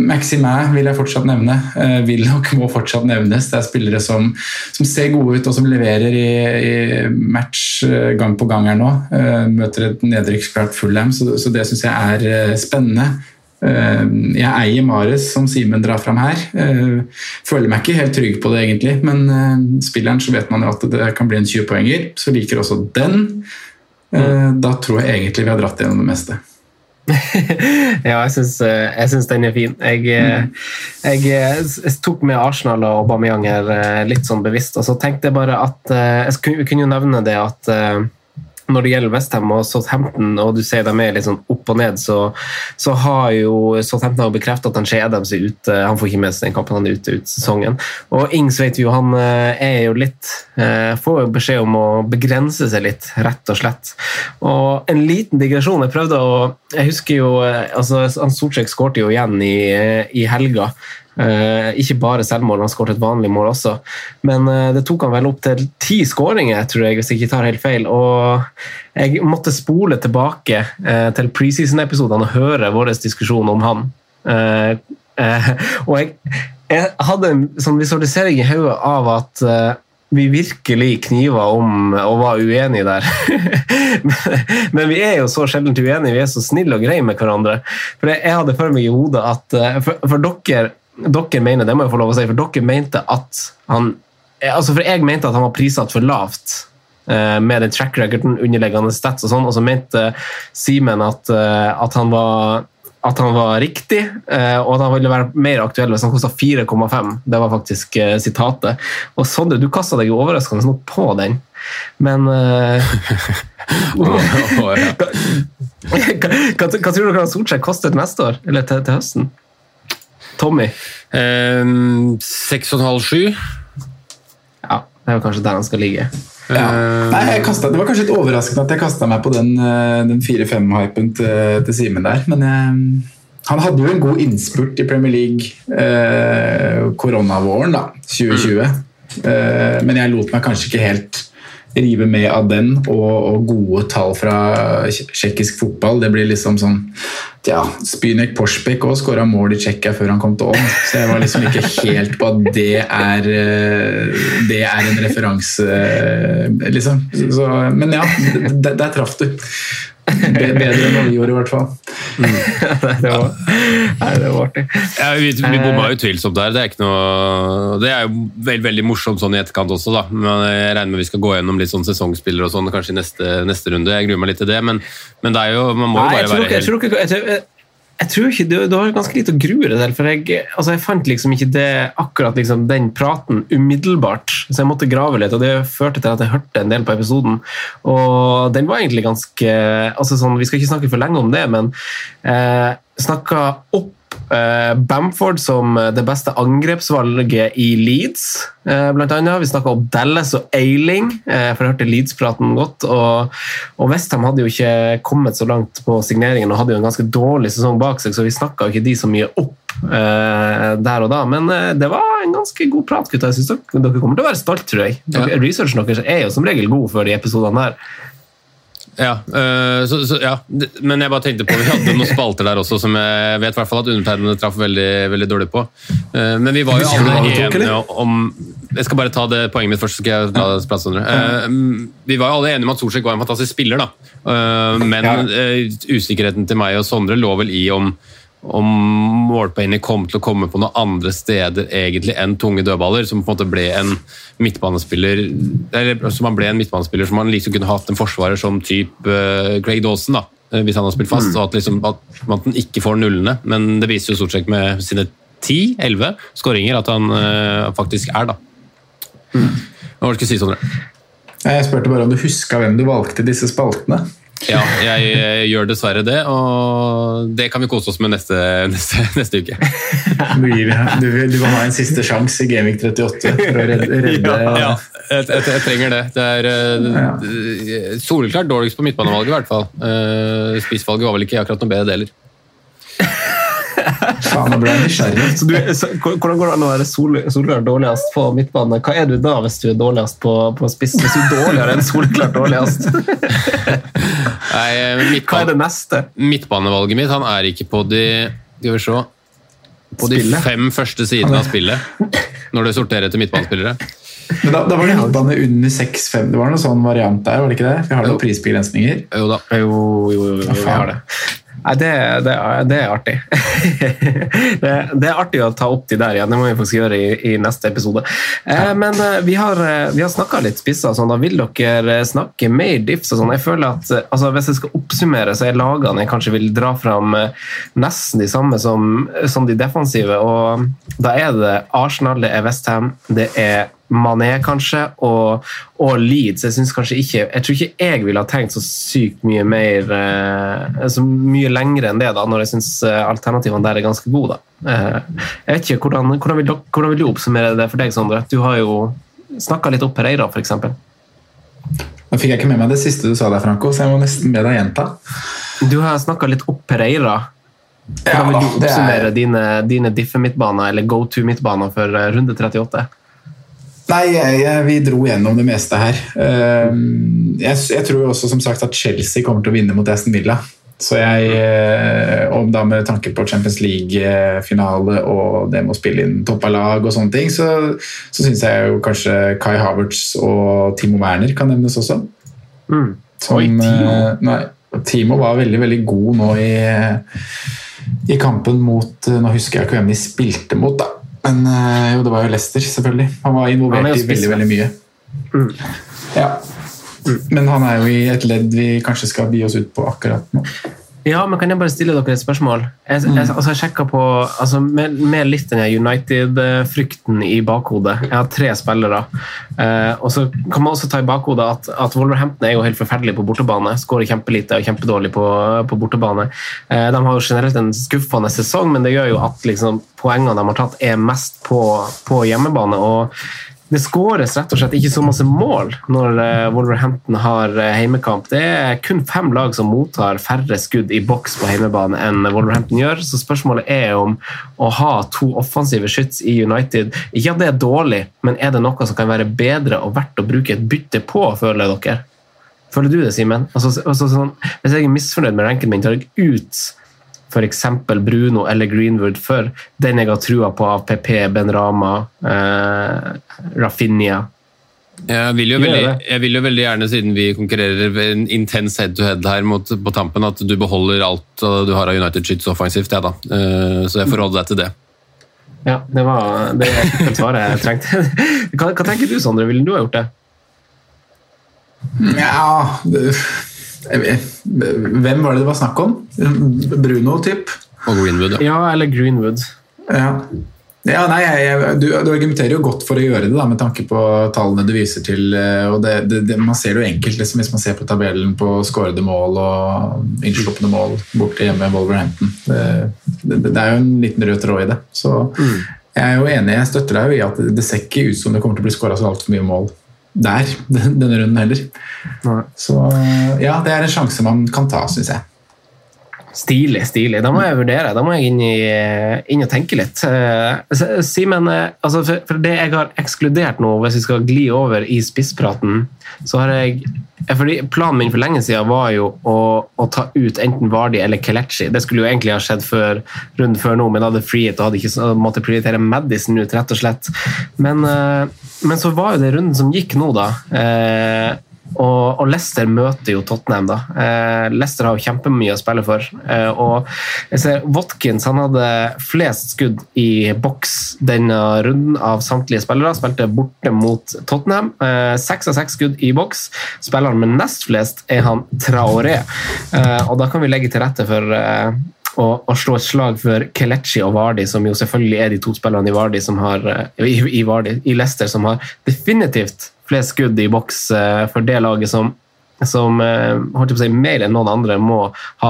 Maximæ vil jeg fortsatt nevne. Eh, vil nok må fortsatt nevnes. Det er spillere som, som ser gode ut og som leverer i, i, match eh, gang på gang her nå. Eh, møter et nedrykksklart Fullham, så, så det syns jeg er eh, spennende. Eh, jeg eier Mares, som Simen drar fram her. Eh, føler meg ikke helt trygg på det, egentlig, men eh, spilleren så vet man jo at det kan bli en 20-poenger. Så liker også den. Da tror jeg egentlig vi har dratt gjennom det meste. <laughs> ja, jeg syns, den er fin. Jeg, mm. jeg, jeg, tok med Arsenal og Aubameyang her litt sånn bevisst, og så tenkte jeg bare at Jeg kunne jo nevne det at når det gjelder Westham og Southampton, og du ser de er litt sånn opp og ned, så, så har jo Southampton bekreftet at han skjer Adams er ute. Han får ikke med seg den kampen, han er ute ut sesongen. Og Ings vet jo, han eh, er jo litt eh, Får jo beskjed om å begrense seg litt, rett og slett. Og en liten digresjon. Jeg prøvde å Jeg husker jo eh, altså, Solskjær skårte jo igjen i, i helga. Uh, ikke bare selvmål, han skåret et vanlig mål også. Men uh, det tok han vel opp til ti skåringer, tror jeg, hvis jeg ikke tar helt feil. Og jeg måtte spole tilbake uh, til preseason-episodene og høre vår diskusjon om han. og jeg, jeg, hadde en sånn visualisering i hodet av at vi virkelig kniva om og var uenige der. <laughs> Men vi er jo så sjelden uenige, vi er så snille og greie med hverandre. For jeg hadde for meg i hodet at eh, For, for dere, dere mener, det må jeg få lov å si, for dere mente at han altså For jeg mente at han var prissatt for lavt eh, med den track recorden, underliggende stats og sånn, og så mente Simen at, eh, at han var at han var riktig, eh, og at han ville være mer aktuell hvis han kosta 4,5. Det var faktisk eh, sitatet. Og Sondre, du kasta deg jo overraskende nok på den, men eh, <laughs> hva, <laughs> hva, hva tror dere Solskjær kostet neste år? Eller til, til høsten? Tommy? Um, 6,5-7. Ja, det er jo kanskje der han skal ligge. Ja. Nei, jeg kastet, det var kanskje litt overraskende at jeg kasta meg på den, eh, den 4-5-hypen til, til Simen der. Men jeg, han hadde jo en god innspurt i Premier League eh, koronavåren, da, 2020. Mm. Eh, men jeg lot meg kanskje ikke helt rive med av den og, og gode tall fra tsjekkisk fotball. Det blir liksom sånn ja, Spynek Porsbekk òg skåra mål i Tsjekkia før han kom til Ånd, så jeg var liksom ikke helt på at det er eh, det er en referanse, eh, liksom. Så, men ja, der, der traff du. Bedre enn hva vi gjorde, i hvert fall. Mm. det, var, <laughs> nei, det var artig. Ja, vi vi bomma utvilsomt der. Det er, ikke noe, det er jo veldig, veldig morsomt sånn i etterkant også, da. Men jeg regner med vi skal gå gjennom litt sånn sesongspillere og sånn kanskje i neste, neste runde. Jeg gruer meg litt til det, men, men det er jo, man må jo bare være helt jeg tror, ikke, Du, du har ganske lite å grue deg til, for jeg, altså jeg fant liksom ikke det, akkurat liksom den praten umiddelbart. Så jeg måtte grave litt, og det førte til at jeg hørte en del på episoden. Og den var egentlig ganske altså sånn, Vi skal ikke snakke for lenge om det, men eh, snakka opp Bamford som det beste angrepsvalget i Leeds, uh, blant annet. Vi snakka om Dallas og Ailing, for jeg hørte Leeds-praten godt. Og, og Westham hadde jo ikke kommet så langt på signeringen og hadde jo en ganske dårlig sesong bak seg, så vi snakka ikke de så mye opp der og da. Men det var en ganske god prat, gutta. Jeg synes dere, dere kommer til å være stolt, tror jeg. Dere, ja. Researchen deres er jo som regel god før de episodene her. Ja, øh, så, så, ja, men jeg bare tenkte på Vi hadde noen spalter der også som jeg vet hvert fall at undertegnede traff veldig, veldig dårlig på. Uh, men vi var jo alle enige om Jeg skal bare ta det poenget mitt først. så skal jeg ta det plass, uh, Vi var jo alle enige om at Solsjek var en fantastisk spiller, da. Uh, men usikkerheten til meg og Sondre lå vel i om om målpoengene kom til å komme på noen andre steder egentlig enn tunge dødballer, som på en måte ble en midtbanespiller eller som han ble en midtbanespiller som han liksom kunne hatt en forsvarer som type uh, Craig Dawson, da, eh, hvis han har spilt fast. Mm. og at, liksom, at man ikke får nullene. Men det viser jo stort sett med sine 10-11 skåringer at han uh, faktisk er, da. Mm. Hva var det du skulle si, Sondre? Jeg spurte bare om du huska hvem du valgte disse spaltene. Ja, jeg eh, gjør dessverre det, og det kan vi kose oss med neste, <laughs> neste, neste uke. Du, du, du må ha en siste sjanse i Gaming 38 for å redde, redde Ja, ja jeg, jeg, jeg, trenger det. Det er uh, soleklart dårligst på midtbanevalget, i hvert fall. Uh, Spissvalget var vel ikke akkurat noe bedre, det heller. Faen, nå ble jeg nysgjerrig. Så du, så, hvordan går det an å være solklart dårligst på midtbane? Hva er du da hvis du er dårligst på, på spiss? Hvis du er dårligere enn solklart dårligst? <laughs> Nei, midtbane, Hva er det neste? Midtbanevalget mitt han er ikke på de Skal vi se På de fem første sidene av spillet, når du sorterer til midtbanespillere. Men da, da, var det midtbane under 6-5. Det var noe sånn variant der, var det ikke det? Vi har noen prisbegrensninger. Jo da. Jo, jo, jo, jo, vi har det. Nei, det, det, det, er artig. <laughs> det, det, er artig å ta opp de der igjen. Det må vi faktisk gjøre i, i neste episode. Eh, men eh, vi har, eh, vi har snakka litt spisser. Sånn, da vil dere eh, snakke mer diffs og sånn. Jeg føler at altså, Hvis jeg skal oppsummere, så er lagene jeg kanskje vil dra fram nesten de samme som, som de defensive. og Da er det Arsenal, det er Westham, det er Mané, kanskje, og, og Leeds. Jeg synes kanskje ikke Jeg tror ikke jeg ville ha tenkt så sykt mye mer eh, Så mye lengre enn det, da, når jeg syns eh, alternativene der er ganske gode. Da. Eh, jeg vet ikke, hvordan, hvordan, vil, hvordan, vil, du oppsummere det for deg, Sondre? Du har jo snakka litt opp Pereira, f.eks. Nå fikk jeg ikke med meg det siste du sa der, Franco, så jeg må nesten be deg gjenta. Du har snakka litt opp Pereira. Hvordan vil du oppsummere er... dine, dine diffe-midtbaner eller go to-midtbaner for eh, runde 38? Nei, jeg, jeg, vi dro gjennom det meste her. Ehm, jeg, jeg, tror også som sagt at Chelsea kommer til å vinne mot Aston Villa. Så jeg, om da med tanke på Champions League-finale og det med å spille inn toppa lag og sånne ting, så, så syns jeg jo kanskje Kai Havertz og Timo Werner kan nevnes også. Mm. Som, Oi, Timo. eh, Nei, Timo var veldig, veldig god nå i, i kampen mot eh, Nå husker jeg ikke hvem de spilte mot, da. Men eh, jo, det var jo Lester, selvfølgelig. Han var er involvert han i veldig, veldig mye. Ja. Men han er jo i et ledd vi kanskje skal bi oss ut på akkurat nå. Ja, men kan jeg bare stille dere et spørsmål? Jeg, Mm. jeg, altså jeg på, altså med, med litt den United-frykten i bakhodet. Jeg har tre spillere. Eh, og så kan man også ta i bakhodet at, at Wolverhampton er jo helt forferdelig på bortebane. Skårer kjempelite og kjempedårlig på, på bortebane. Eh, de har jo generelt en skuffende sesong, men det gjør jo at liksom, poengene de har tatt, er mest på, på hjemmebane. og det skåres rett og slett ikke så masse mål når eh, Wolverhampton har eh, heimekamp. Det er kun fem lag som mottar færre skudd i boks på heimebane enn Wolverhampton gjør. Så spørsmålet er om å ha to offensive skyts i United Ikke at det er dårlig, men er det noe som kan være bedre og verdt å bruke et bytte på, føler dere? Føler du det, Simen? Altså, altså, sånn, hvis jeg er misfornøyd med ranken min, tar jeg ut f.eks. Bruno eller Greenwood for den jeg har trua på av PP, Ben Rama, eh, Rafinha. Jeg vil, jo veldig, jeg vil jo veldig gjerne, siden vi konkurrerer ved en intens head-to-head her mot, på tampen, at du beholder alt du har av United Shits offensivt. Ja, da. Uh, så jeg forholder deg til det. Ja, det var det svaret jeg trengte. Hva, hva tenker du, Sondre? Ville du ha gjort det? Ja det- jeg vet- Hvem var det det var snakk om? Bruno, typ? Og Greenwood, ja. Ja, eller Greenwood. Ja. Ja, nei, jeg, jeg, du, du argumenterer jo godt for å gjøre det, da, med tanke på tallene du viser til. eh, og det, det, det, Man ser det jo enkelt liksom, hvis man ser på tabellen på skårede mål og innsluppende mål borte hjemme i Wolverhampton. Det, det, det er jo en liten rød tråd i det. Så jeg er jo enig, jeg støtter deg jo i at det ser ikke ut som det kommer til å bli skåra så altfor mye mål der <laughs> denne runden heller. Så ja, det er en sjanse man kan ta, syns jeg. Stilig, stilig. Da må jeg vurdere. Da må jeg inn, i, inn og tenke litt. Eh, Simen, eh, altså for, for det jeg har ekskludert nå, hvis vi skal gli over i spisspraten, så har jeg eh, fordi Planen min for lenge siden var jo å, å ta ut enten Vardi eller Kelechi. Det skulle jo egentlig ha skjedd før runden før nå, men da hadde frihet og hadde ikke måttet måtte prioritere Madison ut, rett og slett. Men, eh, men så var jo det runden som gikk nå, da. Eh, og, og Leicester møter jo Tottenham. da. Eh, Leicester har jo kjempemye å spille for. Eh, og jeg ser Watkins han hadde flest skudd i boks denne runden av samtlige spillere. Spilte borte mot Tottenham. Eh, av seks skudd i boks. Spilleren med nest flest er han Traoré. Eh, og da kan vi legge til rette for eh, å, å slå et slag for Kelechi og Vardi, som jo selvfølgelig er de to spillerne i Vardi som har, eh, i, i, Vardi, i Leicester som har definitivt flest skudd i boks eh, for det laget som som eh, holdt på å si, mer enn noen andre må ha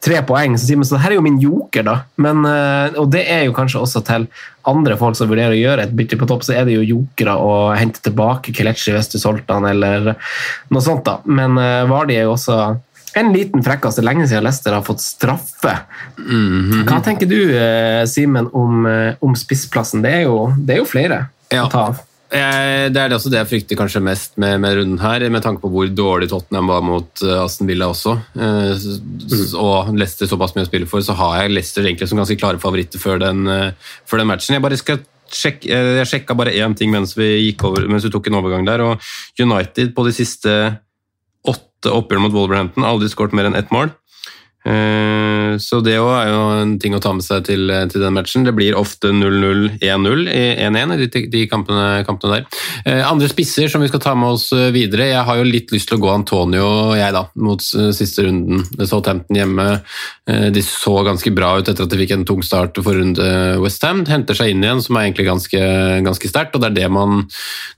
tre poeng. Så sier man så her er jo min joker, da. Men, eh, og det er jo kanskje også til andre folk som vurderer å gjøre et bytte på topp, så er det jo jokere å hente tilbake Kelechi hvis du solgte han, eller noe sånt. da. Men Vardi er jo også en liten frekkas. Det er lenge siden Leicester har fått straffe. Hva tenker du, Simen, om, om spissplassen? Det er jo, det er jo flere Ja. å ta av. Jeg, det er også det jeg frykter kanskje mest med, med runden her, med tanke på hvor dårlig Tottenham var mot uh, Aston Villa også. Eh, s- og Leicester såpass mye å spille for, så har jeg Leicester egentlig som ganske klare favoritter før den, eh, før den matchen. Jeg bare skal sjekke, eh, jeg sjekka bare én ting mens vi, over, mens vi tok en overgang der. og United på de siste åtte oppgjør mot Wolverhampton aldri skåret mer enn ett mål. Eh, Så det òg er jo en ting å ta med seg til, til den matchen. Det blir ofte 0-0, 1-0, i 1-1 i de, de kampene, kampene der. Eh, Andre spisser som vi skal ta med oss eh, videre. Jeg har jo litt lyst til å gå Antonio jeg da, mot eh, siste runden. Southampton hjemme. Eh, De så ganske bra ut etter at de fikk en tung start for runde Westham. Henter seg inn igjen, som er egentlig ganske, ganske sterkt. og Det er, det man,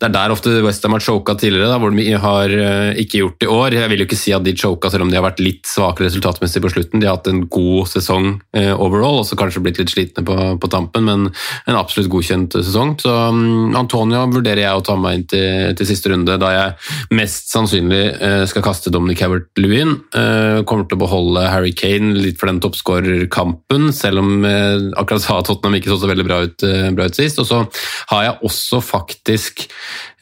det er der ofte Westham har choka tidligere, da, hvor de har eh, ikke gjort det i år. Jeg vil jo ikke si at de choka selv om de har vært litt svakere resultatmessig på slutten. De har hatt en god sesong eh, overall, og så kanskje blitt litt slitne på, på tampen, men en absolutt godkjent sesong. Så um, Antonio vurderer jeg å ta meg inn til, til siste runde, da jeg mest sannsynlig eh, skal kaste Dominic Havert-Lewin. Eh, kommer til å beholde Harry Kane litt for den toppskårerkampen, selv om eh, akkurat sa Tottenham ikke så så veldig bra ut, eh, bra ut sist. Og så har jeg også faktisk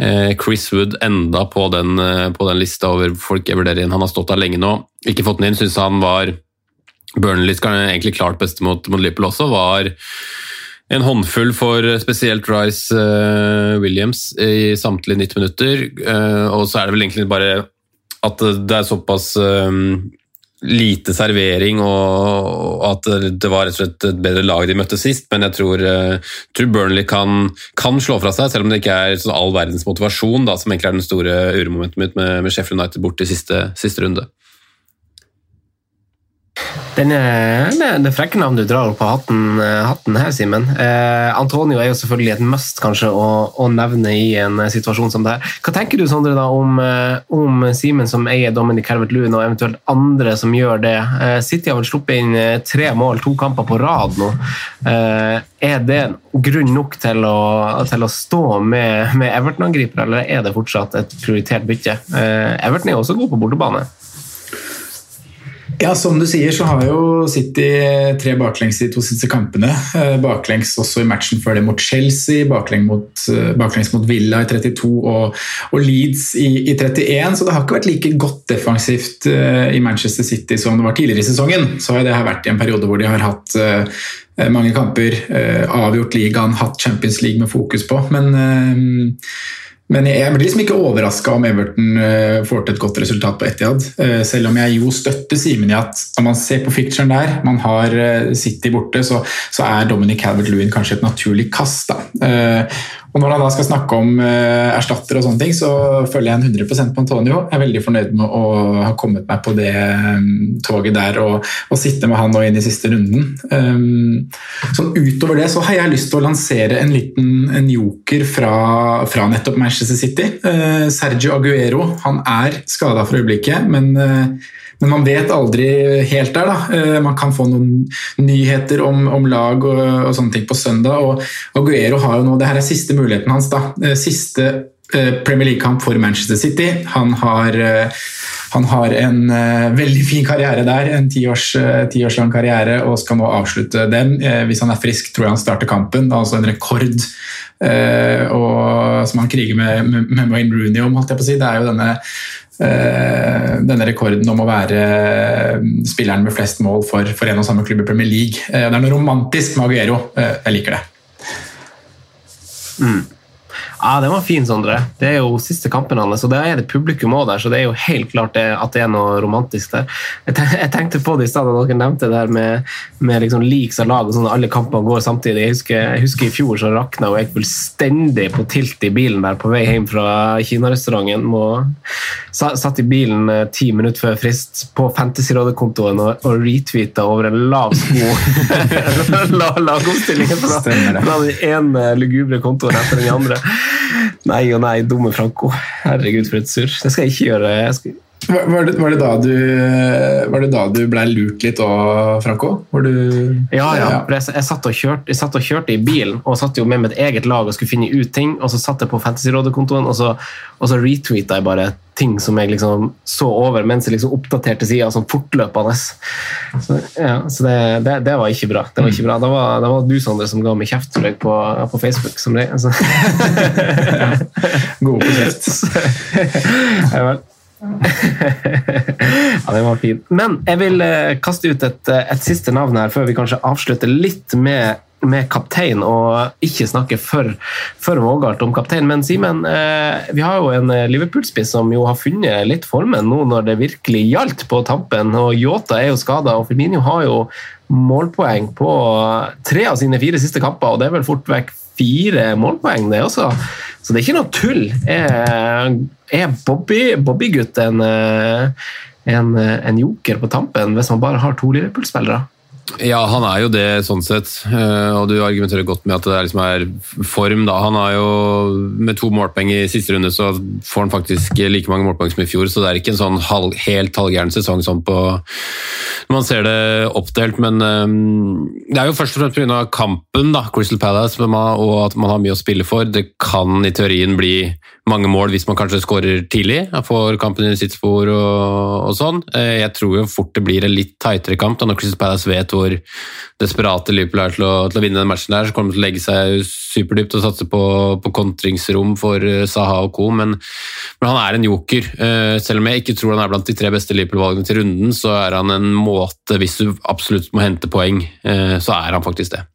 eh, Chris Wood enda på den, på den lista over folk jeg vurderer inn. Han har stått der lenge nå, ikke fått den inn, syns han var Burnleys egentlig klart beste mot, mot Liverpool også, var en håndfull for spesielt Rice uh, Williams i samtlige 90 minutter. Uh, og så er det vel egentlig bare at det er såpass um, lite servering og at det var rett og slett et bedre lag de møtte sist. Men jeg tror, uh, tror Burnley kan, kan, slå fra seg, selv om det ikke er sånn all verdens motivasjon, da, som egentlig er den store uromomentet mitt med, med Sheffield United bort i siste, siste runde. Det, frekke navnet du drar opp på hatten, hatten her, Simen. Eh, Antonio er jo selvfølgelig et must kanskje å, å, nevne i en situasjon som det her. Hva tenker du Sondre, da, om, eh, om Simen som eier Dominic Calvert-Lewin, og eventuelt andre som gjør det? Eh, City har vel sluppet inn eh, tre mål, to kamper på rad nå. Eh, er det grunn nok til å, til å stå med, med Everton-angripere, eller er det fortsatt et prioritert bytte? Eh, Everton er også god på bortebane. Ja, Som du sier, så har jo City tre baklengs i to siste kampene. Eh, baklengs også i matchen før det mot Chelsea, baklengs mot, eh, baklengs mot Villa i 32 og, og Leeds i, i, 31. Så det har ikke vært like godt defensivt uh, i Manchester City som det var tidligere i sesongen. Så har det vært i en periode hvor de har hatt mange kamper, avgjort ligaen, hatt Champions League med fokus på. Men men jeg blir liksom ikke overraska om Everton eh, får til et godt resultat på Etiad. Eh, selv om jeg jo støtter Simen i at når man ser på ficturen der, man har eh, City borte, så, så er Dominic Calvert-Lewin kanskje et naturlig kast. Da. Og Når han da skal snakke om uh, erstatter, og sånne ting, så følger jeg en 100% på Antonio. Jeg er veldig fornøyd med å ha kommet meg på det um, toget der og, og, sitte med han nå inn i siste runden. Sånn Utover det så har jeg lyst til å lansere en liten en joker fra, fra nettopp Manchester City. Uh, Sergio Aguero han er skada for øyeblikket, men uh, men man vet aldri helt der. da. Eh, man kan få noen nyheter om, om lag og, og, sånne ting på søndag. og Aguero har jo nå, det her er siste muligheten hans. da. Eh, siste eh, Premier League-kamp for Manchester City. Han har, han har en veldig fin karriere der, en tiårslang tiårs karriere, og skal nå avslutte den. Hvis han er frisk, tror jeg han starter kampen. Altså en rekord og, som han kriger med, med, med Wayne Rooney om. holdt jeg på å si. Det er jo denne denne rekorden om å være eh, spilleren med flest mål for, for en og samme klubb i Premier League. Eh, det er noe romantisk med Aguero. Jeg liker det. Mm. Ja, Den var fin, Sondre. Det er jo siste kampen hans, og det er det publikum òg der, så det er jo helt klart det, at det er noe romantisk der. Jeg tenkte på det i stad da dere nevnte det her med, med liksom leaks av lag og sånn, alle kampene går samtidig. Jeg husker, jeg husker, i fjor så rakna jeg fullstendig på tilt i bilen der på vei hjem fra kinarestauranten. Satt i bilen eh, ti minutter før frist på Fantasyrådet-kontoen og, og retweeta over en lav sko lagoppstillingen fra, fra den ene lugubre kontoen etter den andre. Nei og nei, dumme Franco. Herregud, for et surr. Det skal jeg ikke gjøre. Jeg skal... Var det, var, det da du, var det da du ble lurt litt òg, Franco? Du... Ja, ja. Jeg, jeg, satt kjørte, jeg, satt og kjørte, i bilen og satt jo med mitt eget lag og skulle finne ut ting. Og så satt jeg på Fantasyrådet-kontoen, og så, og så retweeta jeg bare ting som jeg liksom så over mens jeg liksom oppdaterte sida sånn fortløpende. Så, ja, så det, det, det, var ikke bra. Det var ikke bra. Det var, det var du, Sondre, som ga meg kjeft tror jeg, på, på Facebook. Som det, altså. <laughs> God på kjeft. <laughs> ja, vel. Ja, den var fin. Men jeg vil eh, kaste ut et, eh, et, siste navn her, før vi kanskje avslutter litt med, med kaptein, og ikke snakke for, for vågalt om kaptein. Men Simen, eh, vi har jo en Liverpool-spiss som jo har funnet litt formen nå når det virkelig gjaldt på tampen. og Yota er jo skada, og Firmino har jo målpoeng på tre av sine fire siste kamper, og det er vel fort vekk fire målpoeng, det også. Så det er ikke noe tull. Er, Bobby-gutt Bobby en, eh, en, en, joker på tampen hvis man bare har to Liverpool-spillere? Ja, han er jo det sånn sett, eh, og du argumenterer godt med at det liksom er form. da. Han har jo Med to målpoeng i siste runde så får han faktisk like mange målpoeng som i fjor, så det er ikke en sånn halv, helt halvgæren sesong sånn på når man ser det oppdelt. Men um, det er jo først og fremst pga. kampen, da, Crystal Palace, og at man har mye å spille for. Det kan i teorien bli mange mål hvis man kanskje skårer tidlig, får kampen i sitt spor og, og, sånn. Eh, jeg tror jo fort det blir en litt tightere kamp da når Crystal Palace vet hvor desperate Liverpool er til å, til å vinne den matchen der. Så kommer de til å legge seg superdypt og satse på, på kontringsrom for eh, Saha og co. Men, men, han er en joker. Eh, selv om jeg ikke tror han er blant de tre beste Liverpool-valgene til runden, så er han en eh, hvis du absolutt må hente poeng, så er han faktisk det.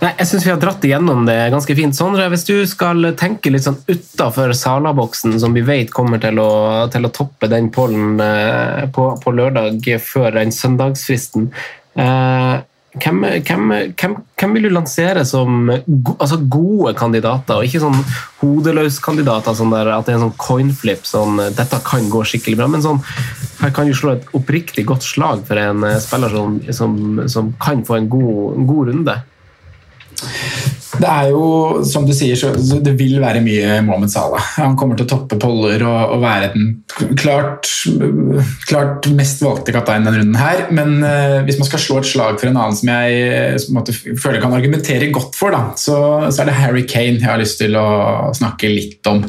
Nei, jeg syns vi har dratt igjennom det ganske fint. Sondre, hvis du skal tenke litt sånn utafor Sala-boksen, som vi vet kommer til å, til å toppe den pollen eh, på, på, lørdag før den søndagsfristen eh, hvem, hvem, hvem, hvem, vil du lansere som go, altså gode kandidater, og ikke sånn hodeløskandidater, sånn at det er en sånn coinflip, sånn 'dette kan gå skikkelig bra', men sånn, her kan du slå et oppriktig godt slag for en eh, spiller som, som, som kan få en god, en god runde? Det er jo, som du sier, så det vil være mye Mohammed Salah. Han kommer til å toppe poller og, og være den klart, klart, mest valgte kapteinen denne runden her. Men uh, hvis man skal slå et slag for en annen som jeg som måtte, føler kan argumentere godt for, da, så, så, er det Harry Kane jeg har lyst til å snakke litt om.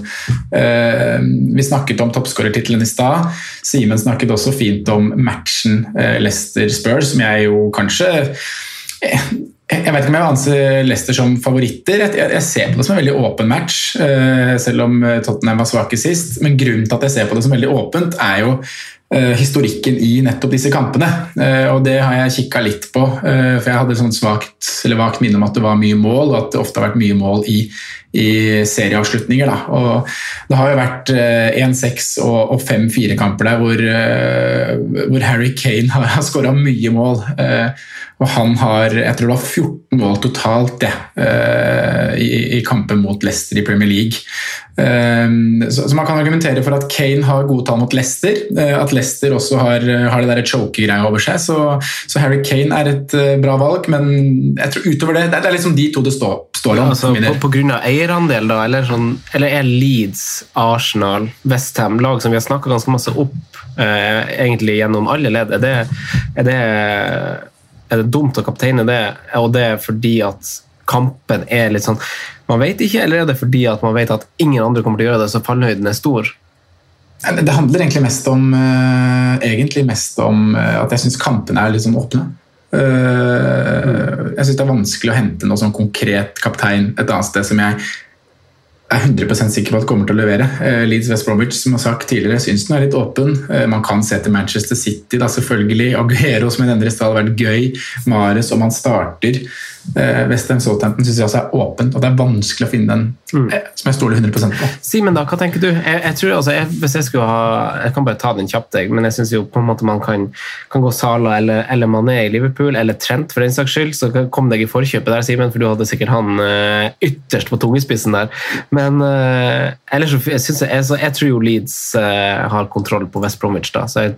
Uh, vi snakket om toppskårertittelen i stad. Simen snakket også fint om matchen uh, Leicester-Spurs, som jeg jo kanskje jeg vet ikke om jeg anser Leicester som favoritter. Jeg, ser på det som en veldig åpen match, uh, selv om eh, Tottenham var svake sist. Men grunnen til at jeg ser på det som veldig åpent, er jo uh, historikken i nettopp disse kampene. Og det har jeg kikka litt på, for jeg hadde sånn svagt, eller vagt minne om at det var mye mål, og at det ofte har vært mye mål i, i serieavslutninger. Da. Og det har jo vært 1-6 og, og 5-4-kamper der hvor, hvor, Harry Kane har, har skåra mye mål. Og han har jeg tror det var 14 mål totalt det, i, i kampen mot Leicester i Premier League. Så, så, man kan argumentere for at Kane har gode tall mot Leicester. At Leicester også har, har det der choker-greia over seg. Så, så, Harry Kane er et bra valg, men jeg tror utover det Det er, liksom de to det står, står om. Ja, altså, på, på grunn av eierandel, da? Eller, sånn, eller er Leeds, Arsenal, Westham lag som vi har snakka ganske masse opp egentlig gjennom alle ledd? Er det, er er det dumt å kapteine det, og det er fordi at kampen er litt sånn Man vet ikke, eller er det fordi at man vet at ingen andre kommer til å gjøre det, så fallhøyden er stor? Det handler egentlig mest om, uh, egentlig mest om uh, at jeg syns kampene er litt sånn åpne. Uh, jeg syns det er vanskelig å hente noe sånn konkret kaptein et annet sted som jeg er 100% sikker på at kommer til å levere. Eh, Leeds West Bromwich som har sagt tidligere, syns den er litt åpen. Eh, man kan se til Manchester City, da selvfølgelig. Aguero som jeg nevner i stad, har vært gøy. Mares om han starter. Eh, Westham Southampton syns jeg også er åpent, og det er vanskelig å finne den mm. Som jeg stoler 100 på. Simen, da, hva tenker du? Jeg, jeg tror altså, jeg, hvis jeg skulle ha Jeg kan bare ta den kjapt, jeg, men jeg syns jo på en måte man kan, kan gå Sala eller, eller, Mané i Liverpool, eller Trent for den saks skyld. Så kom deg i forkjøpet der, Simen, for du hadde sikkert han ytterst på tungespissen der. Men uh, ellers så, jeg, jeg, så jeg, tror jo Leeds uh, har kontroll på West Bromwich, da. så jeg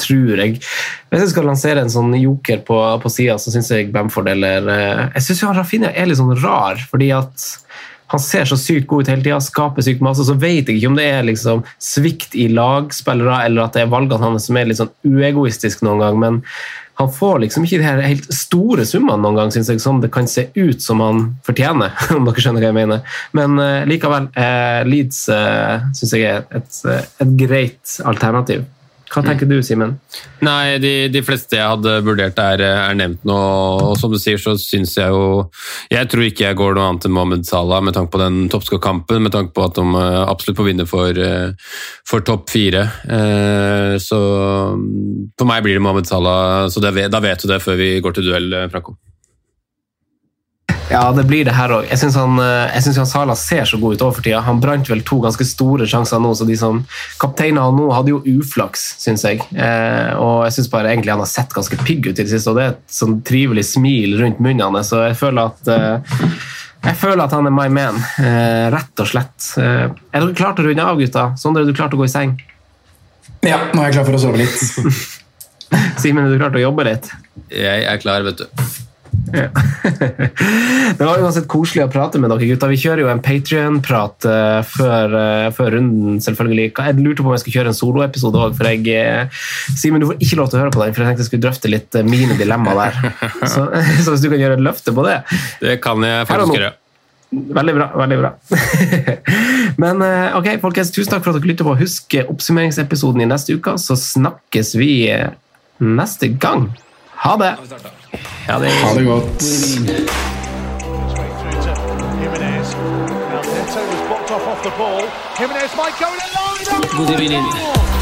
tror jeg Hvis jeg skal lansere en sånn joker på, på sida, så syns jeg Bamford eller uh, Jeg syns Rafinha er litt sånn rar, fordi at han ser så sykt god ut hele tida, skaper sykt masse. Så vet jeg ikke om det er liksom svikt i lagspillere, eller at det er valgene hans som er litt sånn uegoistiske noen gang. Men han får liksom ikke de her helt store summene noen gang, synes jeg, som det kan se ut som han fortjener. <laughs> om dere skjønner hva jeg mener. Men uh, likevel, uh, Leeds uh, syns jeg er et, et greit alternativ. Hva tenker du, Simen? Nei, de, de, fleste jeg hadde vurdert, er, er nevnt nå. Og som du sier, så syns jeg jo Jeg tror ikke jeg går noe annet enn Mohammed Salah med tanke på den toppskårkampen, med tanke på at de eh, absolutt får vinne for, eh, for topp fire. Eh, så for meg blir det Mohammed Salah, så det, da vet du det før vi går til duell, Franco. Ja, det blir det her òg. Jeg syns han, han, Sala ser så god ut over tida. Han brant vel to ganske store sjanser nå, så de som kapteiner han nå, hadde jo uflaks, syns jeg. Eh, og jeg syns bare egentlig han har sett ganske pigg ut i det siste, og det er et sånn trivelig smil rundt munnen hans, så jeg føler at eh, jeg føler at han er my man, eh, rett og slett. Eh, er dere klare til å runde av, gutta? Sondre, er du klar til å gå i seng? Ja, nå er jeg klar for å sove litt. <laughs> Simen, er du klar til å jobbe litt? Jeg er klar, vet du. Ja. <laughs> det var uansett koselig å prate med dere gutta. Vi kjører jo en Patrion-prat uh, før, uh, før, runden, selvfølgelig. Jeg lurte på om jeg skulle kjøre en soloepisode òg, for jeg uh, Simen, du får ikke lov til å høre på den, for jeg tenkte jeg skulle drøfte litt mine dilemmaer der. <laughs> Så, <laughs> så, hvis du kan gjøre et løfte på det Det kan jeg faktisk gjøre. Veldig bra. veldig bra. Men ok, folkens, tusen takk for at dere lytter på. Husk oppsummeringsepisoden i neste uke, så snakkes vi neste gang. Ha det! Ha det, ha det godt. God evening.